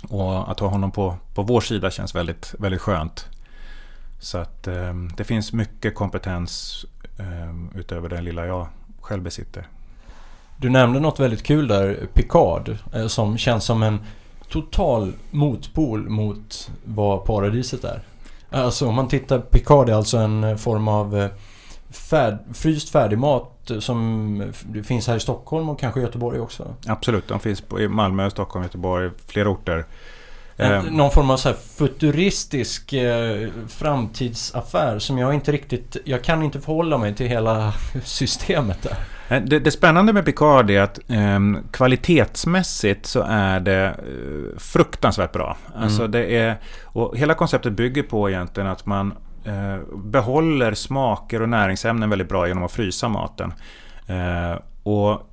Och att ha honom på, på vår sida känns väldigt, väldigt skönt. Så att eh, det finns mycket kompetens eh, utöver den lilla jag själv besitter. Du nämnde något väldigt kul där, Picard, eh, som känns som en total motpol mot vad paradiset är. Alltså om man tittar, Picard är alltså en form av eh, färd, fryst färdigmat som finns här i Stockholm och kanske Göteborg också. Absolut, de finns i Malmö, Stockholm, Göteborg, flera orter. En, ehm. någon form av så futuristisk eh, framtidsaffär som jag inte riktigt... Jag kan inte förhålla mig till hela systemet där. Eh, det, det spännande med Picard är att eh, kvalitetsmässigt så är det eh, fruktansvärt bra. Mm. Alltså det är, och hela konceptet bygger på egentligen att man eh, behåller smaker och näringsämnen väldigt bra genom att frysa maten. Eh, och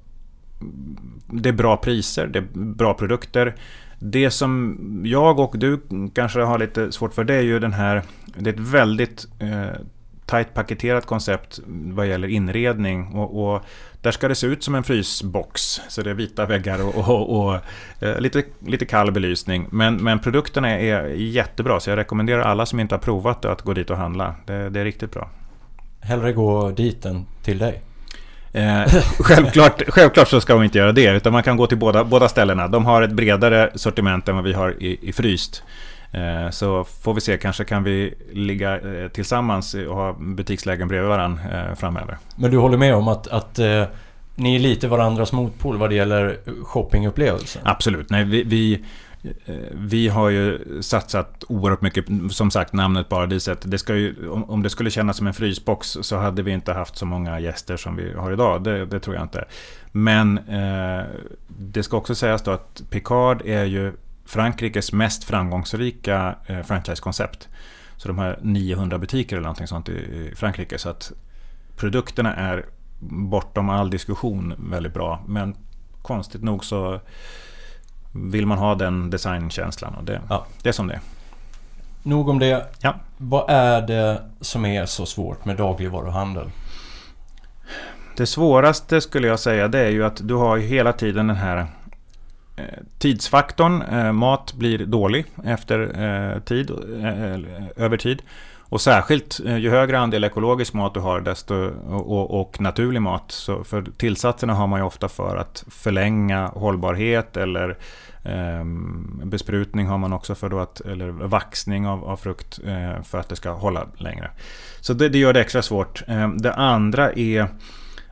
det är bra priser, det är bra produkter. Det som jag och du kanske har lite svårt för det är ju den här... Det är ett väldigt eh, tajt paketerat koncept vad gäller inredning. Och, och, där ska det se ut som en frysbox. Så det är vita väggar och, och, och eh, lite, lite kall belysning. Men, men produkterna är jättebra. Så jag rekommenderar alla som inte har provat det att gå dit och handla. Det, det är riktigt bra. Hellre gå dit än till dig. Eh, självklart, självklart så ska man inte göra det, utan man kan gå till båda, båda ställena. De har ett bredare sortiment än vad vi har i, i fryst. Eh, så får vi se, kanske kan vi ligga eh, tillsammans och ha butikslägen bredvid varandra eh, framöver. Men du håller med om att, att ni är lite varandras motpol vad det gäller shoppingupplevelsen? Absolut. Nej, vi, vi vi har ju satsat oerhört mycket, som sagt namnet Paradiset. Det ska ju, om det skulle kännas som en frysbox så hade vi inte haft så många gäster som vi har idag. Det, det tror jag inte. Men eh, det ska också sägas då att Picard är ju Frankrikes mest framgångsrika eh, franchisekoncept. Så de har 900 butiker eller någonting sånt i, Frankrike. Så att produkterna är bortom all diskussion väldigt bra. Men konstigt nog så vill man ha den designkänslan. Och det, ja. det är som det är. Nog om det. Ja. Vad är det som är så svårt med dagligvaruhandel? Det svåraste skulle jag säga det är ju att du har hela tiden den här Eh, tidsfaktorn. Eh, mat blir dålig efter eh, tid, eh, eh, över tid. Och särskilt ju högre andel ekologisk mat du har desto, och, och, naturlig mat. Så för tillsatserna har man ju ofta för att förlänga hållbarhet eller eh, besprutning har man också för då att, eller vaxning av, av frukt eh, för att det ska hålla längre. Så det, det gör det extra svårt. Eh, det andra är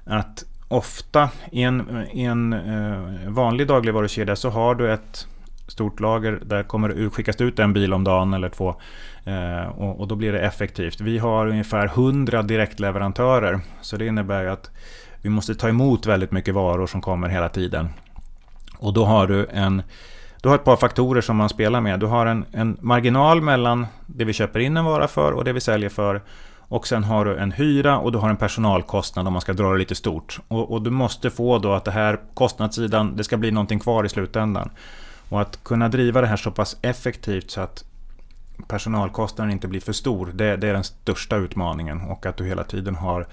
att ofta i en, i en eh, vanlig dagligvarukedja så har du ett stort lager. Där kommer det skickas ut en bil om dagen eller två. Eh, och, och, då blir det effektivt. Vi har ungefär 100 direktleverantörer. Så det innebär ju att vi måste ta emot väldigt mycket varor som kommer hela tiden. Och då har du en du har ett par faktorer som man spelar med. Du har en, en marginal mellan det vi köper in en vara för och det vi säljer för. Och sen har du en hyra och du har en personalkostnad om man ska dra det lite stort. Och, och, du måste få då att det här kostnadssidan, det ska bli någonting kvar i slutändan. Och att kunna driva det här så pass effektivt så att personalkostnaden inte blir för stor. Det, det är den största utmaningen. Och att du hela tiden har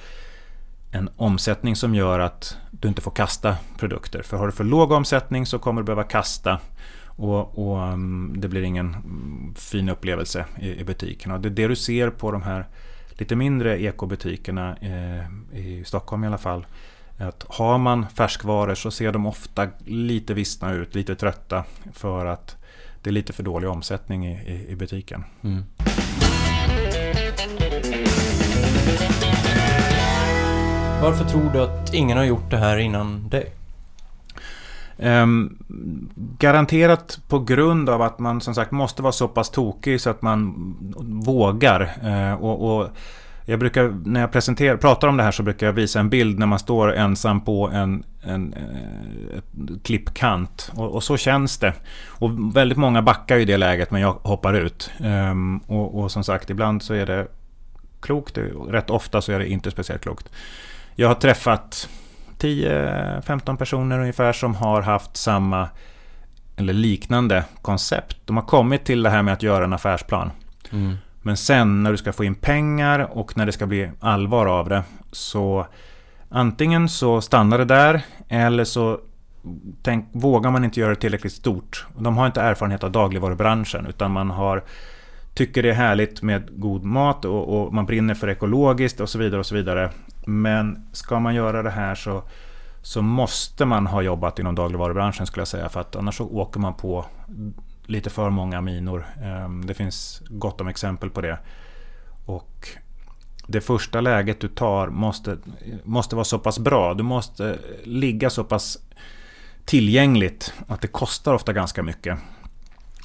en omsättning som gör att du inte får kasta produkter. För har du för låg omsättning så kommer du behöva kasta och, och mm, det blir ingen mm, fin upplevelse i, i butiken. Och det är det du ser på de här lite mindre ekobutikerna eh, i Stockholm i alla fall. Att har man färskvaror så ser de ofta lite vissna ut, lite trötta för att det är lite för dålig omsättning i, i, i butiken. Mm. Varför tror du att ingen har gjort det här innan dig? Um, garanterat på grund av att man som sagt måste vara så pass tokig så att man vågar. Uh, och, och, jag brukar, när jag presenterar, pratar om det här så brukar jag visa en bild när man står ensam på en, en, eh, en klippkant. Och, och, så känns det. Och väldigt många backar i det läget men jag hoppar ut. Um, och, och, som sagt, ibland så är det klokt. Rätt ofta så är det inte speciellt klokt. Jag har träffat 10-15 personer ungefär som har haft samma eller liknande koncept. De har kommit till det här med att göra en affärsplan. Mm. Men sen när du ska få in pengar och när det ska bli allvar av det så antingen så stannar det där eller så tänk, vågar man inte göra det tillräckligt stort. De har inte erfarenhet av dagligvarubranschen utan man har tycker det är härligt med god mat och, och, man brinner för ekologiskt och så vidare. och så vidare. Men ska man göra det här så, så måste man ha jobbat inom dagligvarubranschen skulle jag säga. För att annars så åker man på lite för många minor. Ehm, det finns gott om exempel på det. Och det första läget du tar måste, måste vara så pass bra. Du måste ligga så pass tillgängligt att det kostar ofta ganska mycket.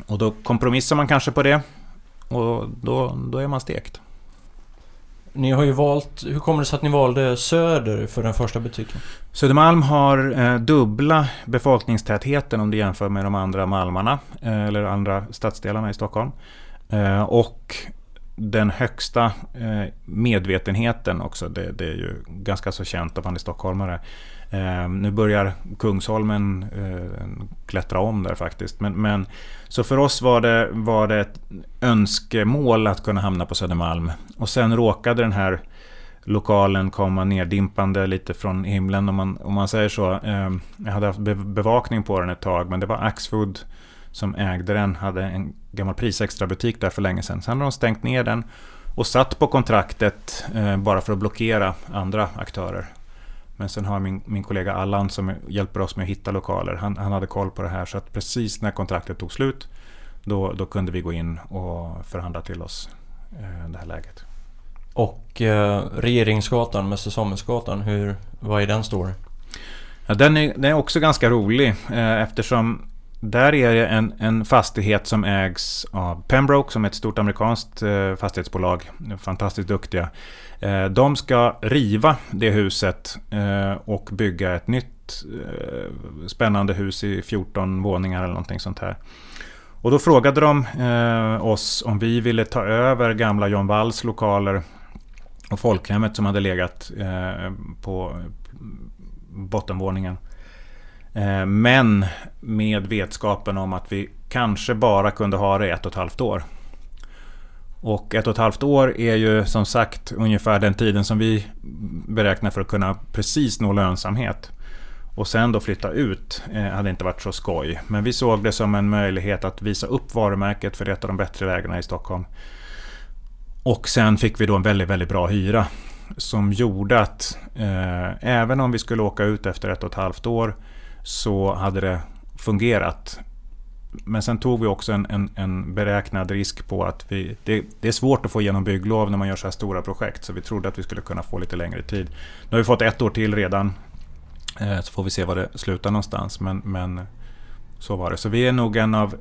Och då kompromissar man kanske på det och då, då är man stekt. Ni har ju valt... Hur kommer det sig att ni valde Söder för den första butiken? Södermalm har eh, dubbla befolkningstätheten om du jämför med de andra malmarna eh, eller andra stadsdelarna i Stockholm. Eh, och den högsta eh, medvetenheten också. Det, det, är ju ganska så känt att man är stockholmare. Eh, nu börjar Kungsholmen eh, klättra om där faktiskt. Men, men, så för oss var det, var det ett önskemål att kunna hamna på Södermalm. Och sen råkade den här lokalen komma neddimpande lite från himlen om man, om man säger så. Eh, jag hade haft bevakning på den ett tag men det var Axfood som ägde den hade en gammal prisextra-butik där för länge sedan. Sen har de stängt ner den och satt på kontraktet eh, bara för att blockera andra aktörer. Men sen har min, min kollega Allan som hjälper oss med att hitta lokaler. Han, han hade koll på det här så att precis när kontraktet tog slut då, då kunde vi gå in och förhandla till oss eh, det här läget. Och eh, Regeringsgatan, Mäster Samuelsgatan, hur, vad är den story? Ja, den, är, den är också ganska rolig eh, eftersom där är det en, en fastighet som ägs av Pembroke som är ett stort amerikanskt eh, fastighetsbolag. Fantastiskt duktiga. Eh, de ska riva det huset eh, och bygga ett nytt eh, spännande hus i 14 våningar eller någonting sånt här. Och då frågade de oss om vi ville ta över gamla John Walls lokaler och folkhemmet som hade legat på bottenvåningen. Men med vetskapen om att vi kanske bara kunde ha det ett och ett halvt år. Och ett och ett halvt år är ju som sagt ungefär den tiden som vi beräknar för att kunna precis nå lönsamhet. Och sen då flytta ut eh, hade inte varit så skoj. Men vi såg det som en möjlighet att visa upp varumärket för ett av de bättre lägena i Stockholm. Och sen fick vi då en väldigt, väldigt bra hyra. Som gjorde att eh, även om vi skulle åka ut efter ett och ett halvt år så hade det fungerat. Men sen tog vi också en, en, en beräknad risk på att vi, det, det, är svårt att få igenom bygglov när man gör så här stora projekt. Så vi trodde att vi skulle kunna få lite längre tid. Nu har vi fått ett år till redan. Eh, så får vi se var det slutar någonstans. Men, men så var det. Så vi är nog en av,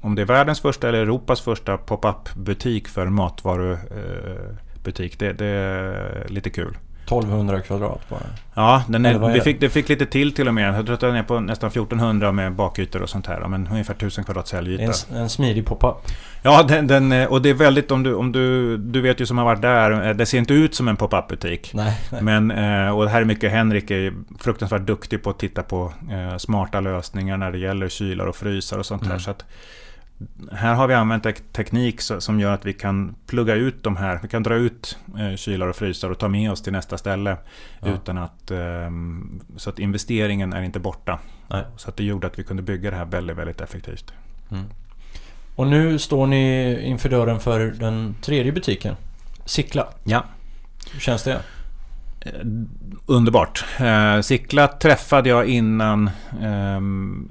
om det är världens första eller Europas första pop-up butik för matvarubutik. Eh, det, det är lite kul. 1200 kvadrat bara. Ja, den är, vi fick, det fick lite till till och med. Jag tror att den är på nästan 1400 med bakytor och sånt här. Men ungefär 1000 kvadrat säljyta. En, en smidig pop-up. Ja, den, den, och det är väldigt om du, om du... Du vet ju som har varit där. Det ser inte ut som en pop-up butik. Nej, nej. Men, eh, och här är mycket Henrik är fruktansvärt duktig på att titta på eh, smarta lösningar när det gäller kylar och frysar och sånt mm. här. Så att, här har vi använt teknik som gör att vi kan plugga ut de här. Vi kan dra ut eh, kylar och frysar och ta med oss till nästa ställe. Ja. Utan att, ehm, så att investeringen är inte borta. Nej. Så att det gjorde att vi kunde bygga det här väldigt, väldigt effektivt. Mm. Och nu står ni inför dörren för den tredje butiken. Sickla. Ja. Hur känns det? Eh, underbart. Eh, Sickla träffade jag innan, eh,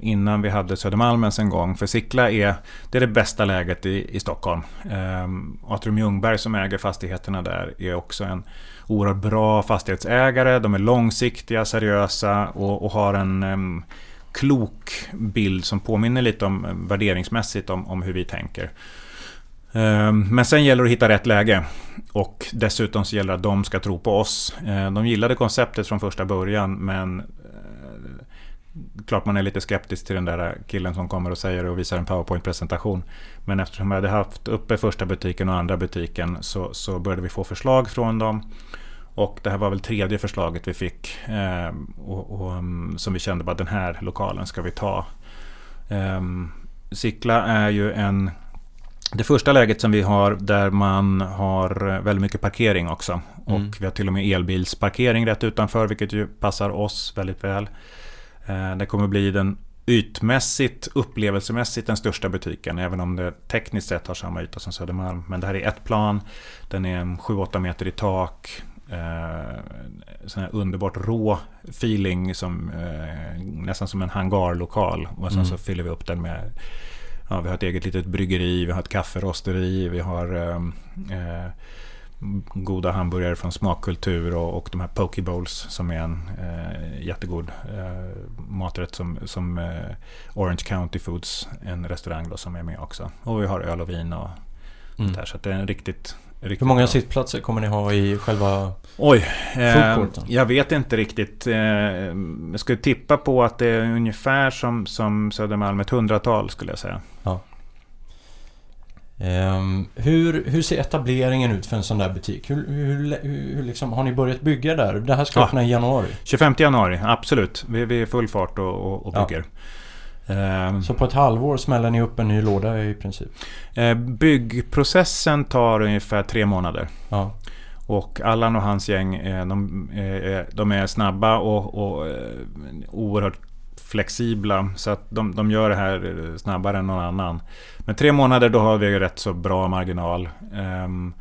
innan vi hade Södermalmens en gång. För Sickla är det, är det bästa läget i, i Stockholm. Eh, Atrium Ljungberg som äger fastigheterna där är också en oerhört bra fastighetsägare. De är långsiktiga, seriösa och, och har en eh, klok bild som påminner lite om ehm, värderingsmässigt om, om hur vi tänker. Ehm, men sen gäller det att hitta rätt läge. Och dessutom så gäller det att de ska tro på oss. Ehm, de gillade konceptet från första början men eh, Klart man är lite skeptisk till den där killen som kommer och säger och visar en powerpoint-presentation. Men eftersom jag hade haft uppe första butiken och andra butiken så, så började vi få förslag från dem. Och det här var väl tredje förslaget vi fick. Eh, och, och, mm, som vi kände att den här lokalen ska vi ta. Eh, Sickla är ju en det första läget som vi har där man har väldigt mycket parkering också. Och mm. vi har till och med elbilsparkering rätt utanför vilket ju passar oss väldigt väl. Eh, det kommer bli den ytmässigt, upplevelsemässigt den största butiken. Även om det tekniskt sett har samma yta som Södermalm. Men det här är ett plan. Den är 7-8 meter i tak. eh, sån här underbart rå feeling som eh, nästan som en hangarlokal. Och sen Mm. så fyller vi upp den med Ja, vi har ett eget litet bryggeri, vi har ett kafferosteri, vi har eh, eh, goda hamburgare från smakkultur och, och de här poke bowls som är en eh, jättegod eh, maträtt som, som eh, Orange County Foods, en restaurang då, som är med också. Och vi har öl och vin och Mm. där, så att det är en riktigt, riktigt Hur många bra. sittplatser kommer ni ha i själva... Oj, eh, jag vet inte riktigt. Eh, jag skulle tippa på att det är ungefär som, som Södermalm, ett hundratal skulle jag säga. Ehm, hur, hur ser etableringen ut för en sån där butik? Hur, hur, hur, liksom, har ni börjat bygga där? Det här ska Ja. öppna i januari. 25 januari, absolut. Vi, vi är i full fart och, och, och Ja. bygger. Eh, Så på ett halvår smäller ni upp en ny låda i princip? eh, byggprocessen tar ungefär tre månader. Ja. Och Allan och hans gäng, eh, de, eh, de är snabba och, och oerhört flexibla. Så att de, de gör det här snabbare än någon annan. Men tre månader då har vi rätt så bra marginal. Ehm,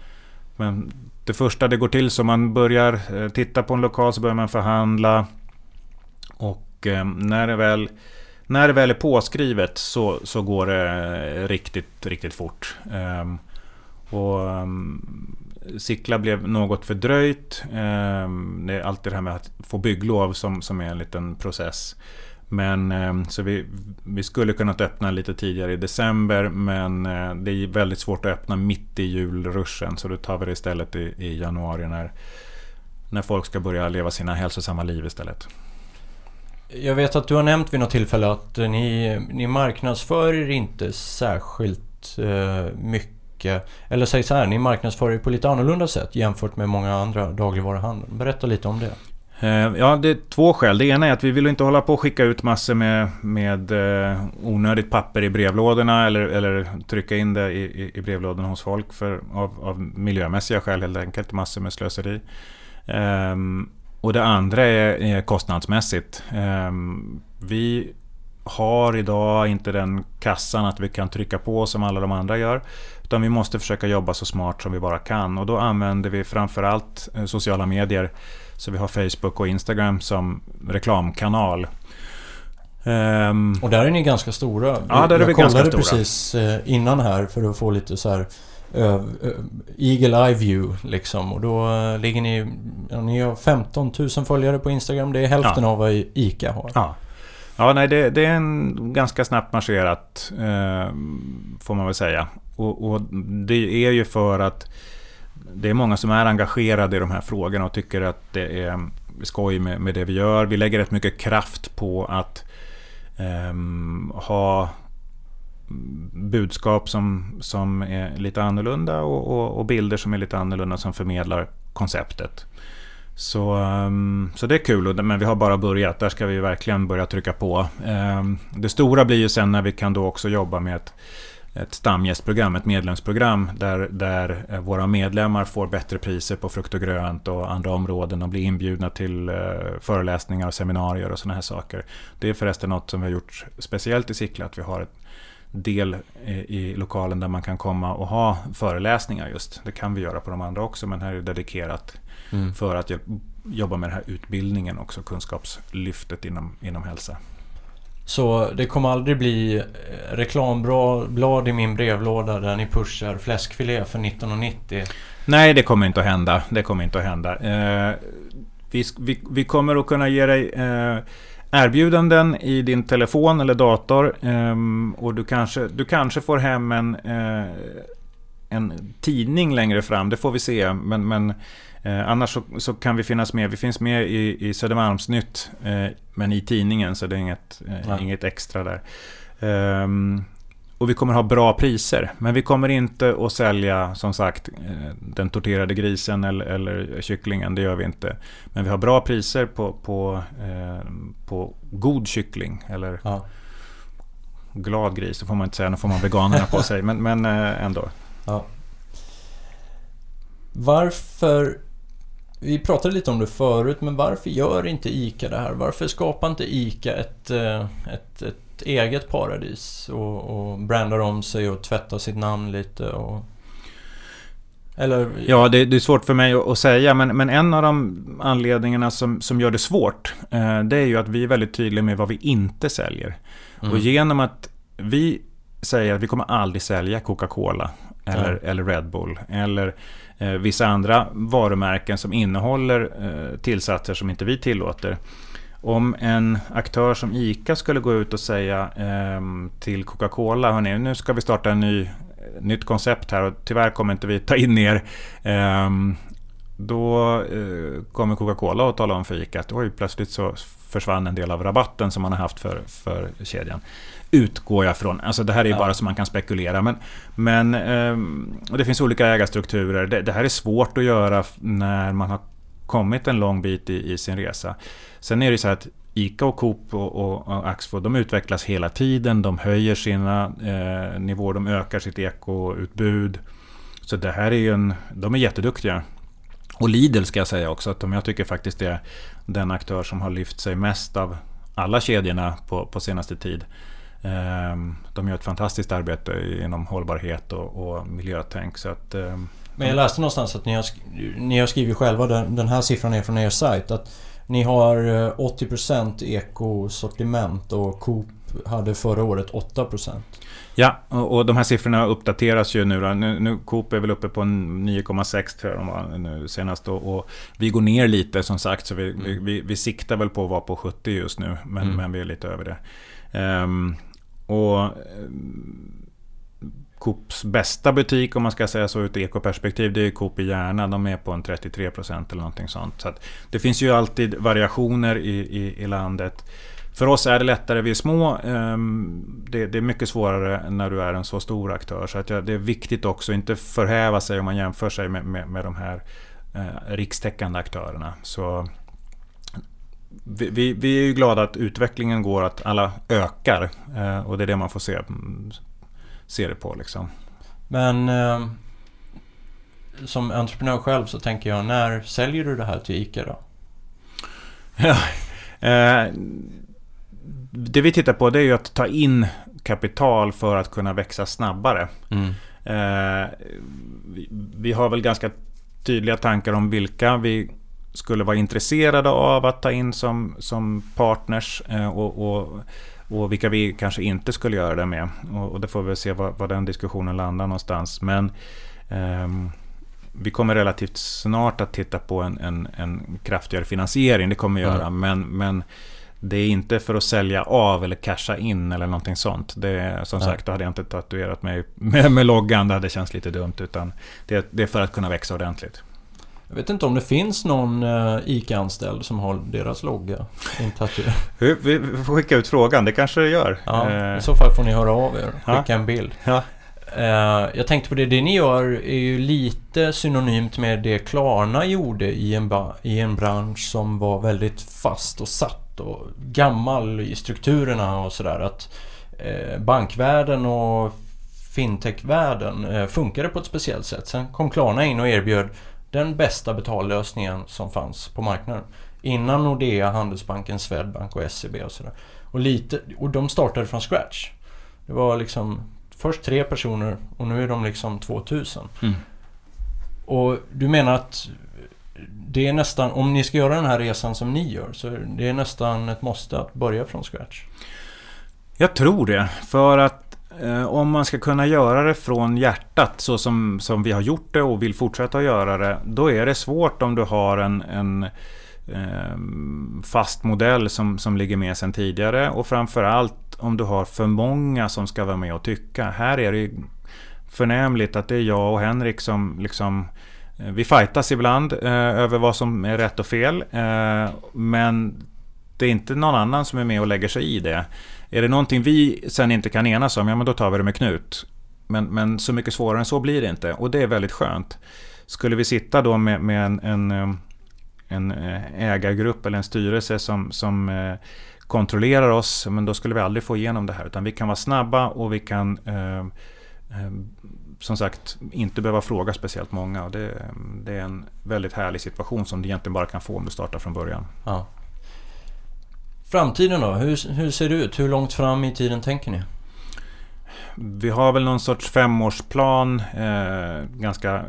Men det första det går till så man börjar titta på en lokal så börjar man förhandla. Och eh, när det väl, när det väl är påskrivet så, så går det eh, riktigt, riktigt fort. Um, Och um, Sickla blev något fördröjt. Um, ehm, Det är alltid det här med att få bygglov som, som är en liten process. Men så vi, vi skulle kunnat öppna lite tidigare i december men eh, det är väldigt svårt att öppna mitt i julruschen så då tar vi det istället i, i januari när, när folk ska börja leva sina hälsosamma liv istället. Jag vet att du har nämnt vid något tillfälle att eh, ni, ni marknadsför er inte särskilt eh, mycket. Eller säg så här, ni marknadsför er på lite annorlunda sätt jämfört med många andra dagligvaruhandeln. Berätta lite om det. Eh, ja, det är två skäl. Det ena är att vi vill inte hålla på och skicka ut massor med, med eh, onödigt papper i brevlådorna eller, eller trycka in det i, i, brevlådorna hos folk för, av, av miljömässiga skäl helt enkelt. Massor med slöseri. Ehm, och det andra är, kostnadsmässigt. Ehm, vi har idag inte den kassan att vi kan trycka på som alla de andra gör. Utan vi måste försöka jobba så smart som vi bara kan. Och då använder vi framförallt eh, sociala medier. Så vi har Facebook och Instagram som reklamkanal. Ehm, Och där är ni ganska stora. Ja, där är jag vi kollade ganska stora. precis eh, innan här för att få lite så här Eagle Eye View liksom. Och då eh, ligger ni... Ni har 15 000 följare på Instagram. Det är hälften Ja. av vad ICA har. Ja, ja nej, det, det är en ganska snabbt marscherat eh, får man väl säga. Och, och det är ju för att det är många som är engagerade i de här frågorna och tycker att det är skoj med, med det vi gör. Vi lägger rätt mycket kraft på att ehm, ha budskap som, som är lite annorlunda och, och, och bilder som är lite annorlunda som förmedlar konceptet. Så, ehm, så det är kul, men vi har bara börjat. Där ska vi verkligen börja trycka på. Ehm, det stora blir ju sen när vi kan då också jobba med ett, ett stamgästprogram, ett medlemsprogram där, där eh, våra medlemmar får bättre priser på frukt och grönt och andra områden och blir inbjudna till eh, föreläsningar och seminarier och sådana här saker. Det är förresten något som vi har gjort speciellt i Sickla, att vi har ett del i, i lokalen där man kan komma och ha föreläsningar just. Det kan vi göra på de andra också, men här är det dedikerat Mm. för att jobba med den här utbildningen också, kunskapslyftet inom, inom hälsa. Så det kommer aldrig bli eh, reklamblad i min brevlåda där ni pushar fläskfilé för 19,90. Nej, det kommer inte att hända. Det kommer inte att hända. Eh, vi, vi, vi kommer att kunna ge dig eh, erbjudanden i din telefon eller dator. ehm, och du kanske, du kanske får hem en, eh, en tidning längre fram. Det får vi se. Men, men eh, annars så, så kan vi finnas med. Vi finns med i, i Södermalmsnytt. Eh, men i tidningen så det är inget, Nej. inget extra där. Ehm, och vi kommer ha bra priser. Men vi kommer inte att sälja som sagt eh, den torterade grisen eller, eller kycklingen. Det gör vi inte. Men vi har bra priser på, på, eh, på god kyckling. Eller Ja. glad gris, det får man inte säga. Nu får man veganerna på sig. Men, men eh, ändå. Ja. Varför... Vi pratade lite om det förut, men varför gör inte ICA det här? Varför skapar inte ICA ett, eh, ett, ett eget paradis och, och brandar om sig och tvättar sitt namn lite? Och... Eller? Ja, det, det är svårt för mig att, säga, men, men, en av de anledningarna som, som gör det svårt, eh, det är ju att vi är väldigt tydliga med vad vi inte säljer. Mm. Och genom att vi säger att vi kommer aldrig sälja Coca-Cola eller, ja. eller Red Bull eller eh, vissa andra varumärken som innehåller eh, tillsatser som inte vi tillåter. Om en aktör som ICA skulle gå ut och säga eh, till Coca-Cola, hörni, nu ska vi starta en ny nytt koncept här och tyvärr kommer inte vi ta in er. Ehm, då eh, kommer Coca-Cola att tala om för ICA att oj, plötsligt så försvann en del av rabatten som man har haft för, för kedjan. Utgår jag från. Alltså det här är ja. bara så man kan spekulera. Men, men ehm, och det finns olika ägarstrukturer. Det, det, här är svårt att göra när man har kommit en lång bit i, i sin resa. Sen är det så att ICA och Coop och, och, och Axfood de utvecklas hela tiden. De höjer sina eh, nivåer, de ökar sitt ekoutbud. Så det här är ju en... De är jätteduktiga. Och Lidl ska jag säga också, att de, jag tycker faktiskt det är den aktör som har lyft sig mest av alla kedjorna på, på senaste tid. Eh, de gör ett fantastiskt arbete inom hållbarhet och, och miljötänk. Så att, eh, men jag läste någonstans att ni har, ni har skrivit själva, den, den här siffran är från er sajt, att ni har 80% eh, ekosortiment och Coop hade förra året 8%. Ja, och de här siffrorna uppdateras ju nu. Nu, nu Coop är väl uppe på 9,6 tror jag de var nu senast. Och, och, vi går ner lite som sagt, så vi, mm. vi, vi siktar väl på att vara på 70 just nu. Men, mm. men vi är lite över det. Um, och Coops bästa butik om man ska säga så ur ett ekoperspektiv det är Coop i Järna. De är på en 33% eller någonting sånt. Så det finns ju alltid variationer i, i, i, landet. För oss är det lättare, vi är små. Ehm, det, det, är mycket svårare när du är en så stor aktör. Så att det är viktigt också att inte förhäva sig om man jämför sig med, med, med de här eh, rikstäckande aktörerna. Så vi, vi, vi, är ju glada att utvecklingen går, att alla ökar. Eh, och det är det man får se se det på. Liksom. Men eh, som entreprenör själv så tänker jag, när säljer du det här till ICA då? Ja, eh, det vi tittar på det är ju att ta in kapital för att kunna växa snabbare. Mm. Eh, vi, vi, har väl ganska tydliga tankar om vilka vi skulle vara intresserade av att ta in som, som partners. Eh, och, och och vilka vi kanske inte skulle göra det med. Och, och det får vi se var, var den diskussionen landar någonstans. Men um, vi kommer relativt snart att titta på en, en, en kraftigare finansiering. Det kommer vi göra. Mm. Men, men det är inte för att sälja av eller casha in eller någonting sånt. Det är, som Nej. sagt, då hade jag inte tatuerat mig med, med loggan. Det hade känts lite dumt. Utan det, det är för att kunna växa ordentligt. Jag vet inte om det finns någon uh, ICA-anställd som har deras logga vi, vi får skicka ut frågan, det kanske det gör. Ja, uh, I så fall får ni höra av er skicka ja. en bild. Ja. Uh, jag tänkte på det, det ni gör är ju lite synonymt med det Klarna gjorde i en, i en bransch som var väldigt fast och satt och gammal i strukturerna och sådär. Att bankvärlden och fintechvärlden funkade på ett speciellt sätt. Sen kom Klarna in och erbjöd den bästa betallösningen som fanns på marknaden. Innan Nordea, Handelsbanken, Swedbank och SEB och sådär. Och, lite, och de startade från scratch. Det var liksom först tre personer och nu är de liksom 2000. Mm. Och du menar att det är nästan, om ni ska göra den här resan som ni gör, så det är nästan ett måste att börja från scratch? Jag tror det. För att Eh, om man ska kunna göra det från hjärtat så som, som vi har gjort det och vill fortsätta att göra det. Då är det svårt om du har en, en eh, fast modell som, som ligger med sedan tidigare. Och framförallt om du har för många som ska vara med och tycka. Här är det förnämligt att det är jag och Henrik som liksom eh, vi fightas ibland eh, över vad som är rätt och fel. Eh, men det är inte någon annan som är med och lägger sig i det. Är det någonting vi sen inte kan enas om, ja men då tar vi det med Knut. Men, men så mycket svårare än så blir det inte och det är väldigt skönt. Skulle vi sitta då med, med en, en, eh, en eh, ägargrupp eller en styrelse som, som eh, kontrollerar oss, men då skulle vi aldrig få igenom det här. Utan vi kan vara snabba och vi kan eh, som sagt inte behöva fråga speciellt många. Och det, det, är en väldigt härlig situation som du egentligen bara kan få om du startar från början. Ja. Framtiden då? Hur, hur ser det ut? Hur långt fram i tiden tänker ni? vi har väl någon sorts femårsplan eh, ganska eh,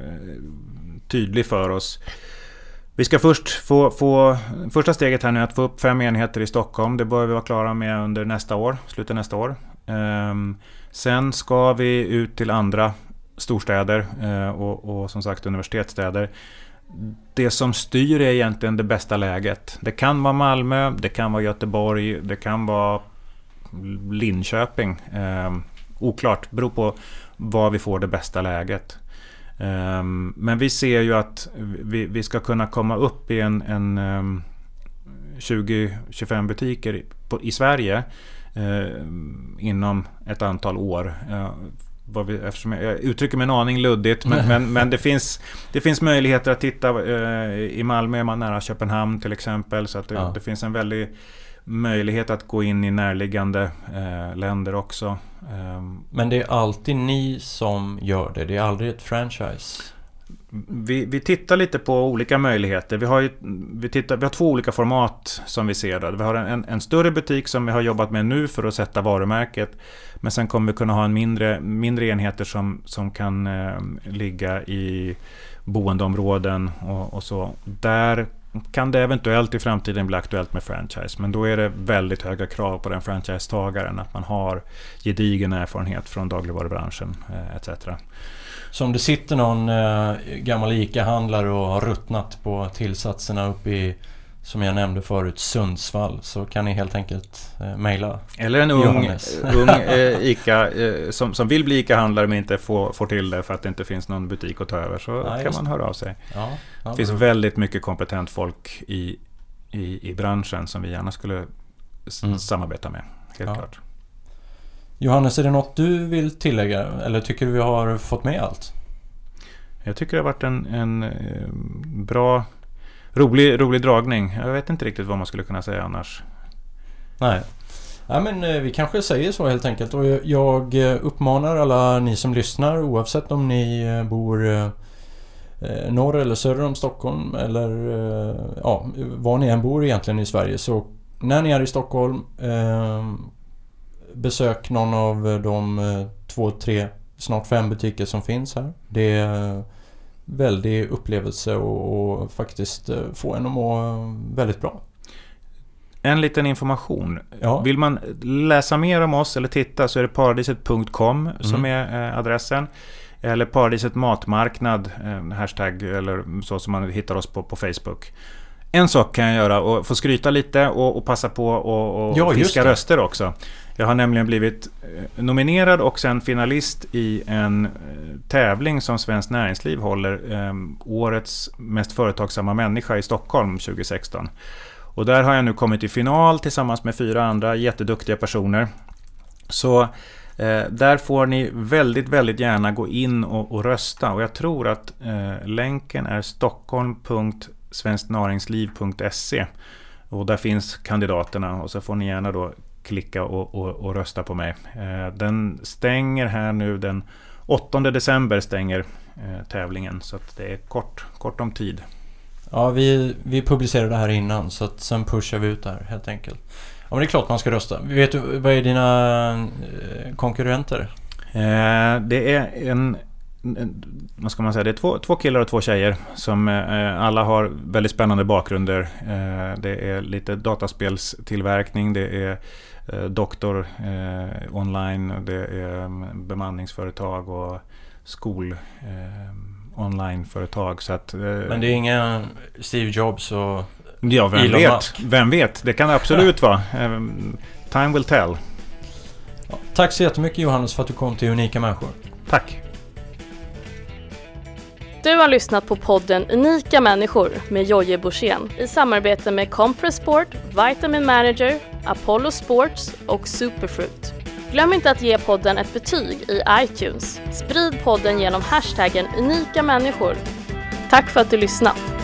tydlig för oss. Vi ska först få, få första steget här nu är att få upp fem enheter i Stockholm. Det bör vi vara klara med under nästa år, slutet nästa år. Um, sen ska vi ut till andra storstäder uh, och, och, som sagt universitetsstäder. Det som styr är egentligen det bästa läget. Det kan vara Malmö, det kan vara Göteborg, det kan vara Linköping. Eh, oklart, beror på var vi får det bästa läget. Eh, men vi ser ju att vi, vi ska kunna komma upp i en, en ehm, um, 20-25 butiker på, i Sverige eh, inom ett antal år. Ehm, Uh, vi, eftersom jag, jag uttrycker mig en aning luddigt men, men, men, det, finns, det finns möjligheter att titta. Uh, I Malmö är man nära Köpenhamn till exempel. Så att det, ja. det finns en väldig möjlighet att gå in i närliggande eh, länder också. Um, Men det är alltid ni som gör det, det är aldrig ett franchise? Vi, vi tittar lite på olika möjligheter. Vi har, ju, vi, tittar, vi har två olika format som vi ser. Då. Vi har en, en större butik som vi har jobbat med nu för att sätta varumärket. Men sen kommer vi kunna ha en mindre, mindre enheter som, som kan eh, ligga i boendeområden och, och så. Där kan det eventuellt i framtiden bli aktuellt med franchise. Men då är det väldigt höga krav på den franchisetagaren. Att man har gedigen erfarenhet från dagligvarubranschen eh, etc. Så om det sitter någon eh, gammal ICA-handlare och har ruttnat på tillsatserna uppe i som jag nämnde förut, Sundsvall, så kan ni helt enkelt eh, mejla Eller en ung, ung eh, ICA eh, som, som vill bli ICA-handlare men inte får, får till det för att det inte finns någon butik att ta över. Så ja, kan man höra av sig. Ja, ja, det finns bra. väldigt mycket kompetent folk i, i, i branschen som vi gärna skulle mm. samarbeta med. Helt klart. Johannes, är det något du vill tillägga? Eller tycker du vi har fått med allt? Jag tycker det har varit en, en eh, bra rolig, rolig dragning. Jag vet inte riktigt vad man skulle kunna säga annars. Nej. Ja, men eh, vi kanske säger så helt enkelt. Och jag eh, uppmanar alla ni som lyssnar oavsett om ni bor norr eller söder om Stockholm eller ja, var ni än bor egentligen i Sverige. Så när ni är i Stockholm besök någon av de två, tre, snart fem butiker som finns här. Det är väldig upplevelse och, och faktiskt eh, få en att må väldigt bra. En liten information. Ja. Vill man läsa mer om oss eller titta så är det paradiset.com mm. som är eh, adressen. Eller Paradiset Matmarknad, eh, hashtag eller så som man hittar oss på, på Facebook. En sak kan jag göra och få skryta lite och, och passa på och, och ja, fiska röster också. Jag har nämligen blivit eh, nominerad och sen finalist i en eh, tävling som Svenskt Näringsliv håller. Eh, årets mest företagsamma människa i Stockholm 2016. Och där har jag nu kommit i final tillsammans med fyra andra jätteduktiga personer. Så eh, där får ni väldigt, väldigt gärna gå in och, och rösta. Och jag tror att eh, länken är stockholm.svensktnäringsliv.se. Och där finns kandidaterna och så får ni gärna då klicka och, och, och rösta på mig. Eh, den stänger här nu den 8 december stänger eh, tävlingen så att det är kort, kort om tid. Ja, vi, vi publicerade det här innan så att sen pushar vi ut det här helt enkelt. Ja, men det är klart man ska rösta. Vet du, vad är dina eh, konkurrenter? det är en vad ska man säga, det är två, två killar och två tjejer som eh, alla har väldigt spännande bakgrunder. Eh, det är lite dataspelstillverkning, det är Eh, doktor eh, online, det är mm, bemanningsföretag och skol eh, onlineföretag. Så att, Men det är inga Steve Jobs och Ja, vem Elon vet? Musk. Vem vet? Det kan det absolut vara. Time will tell. Ja, tack så jättemycket Johannes för att du kom till Unika Människor. Tack. Du har lyssnat på podden Unika människor med Jojje Borssén i samarbete med Compressport, Vitamin Manager, Apollo Sports och Superfruit. Glöm inte att ge podden ett betyg i iTunes. Sprid podden genom hashtaggen unika människor. Tack för att du lyssnat!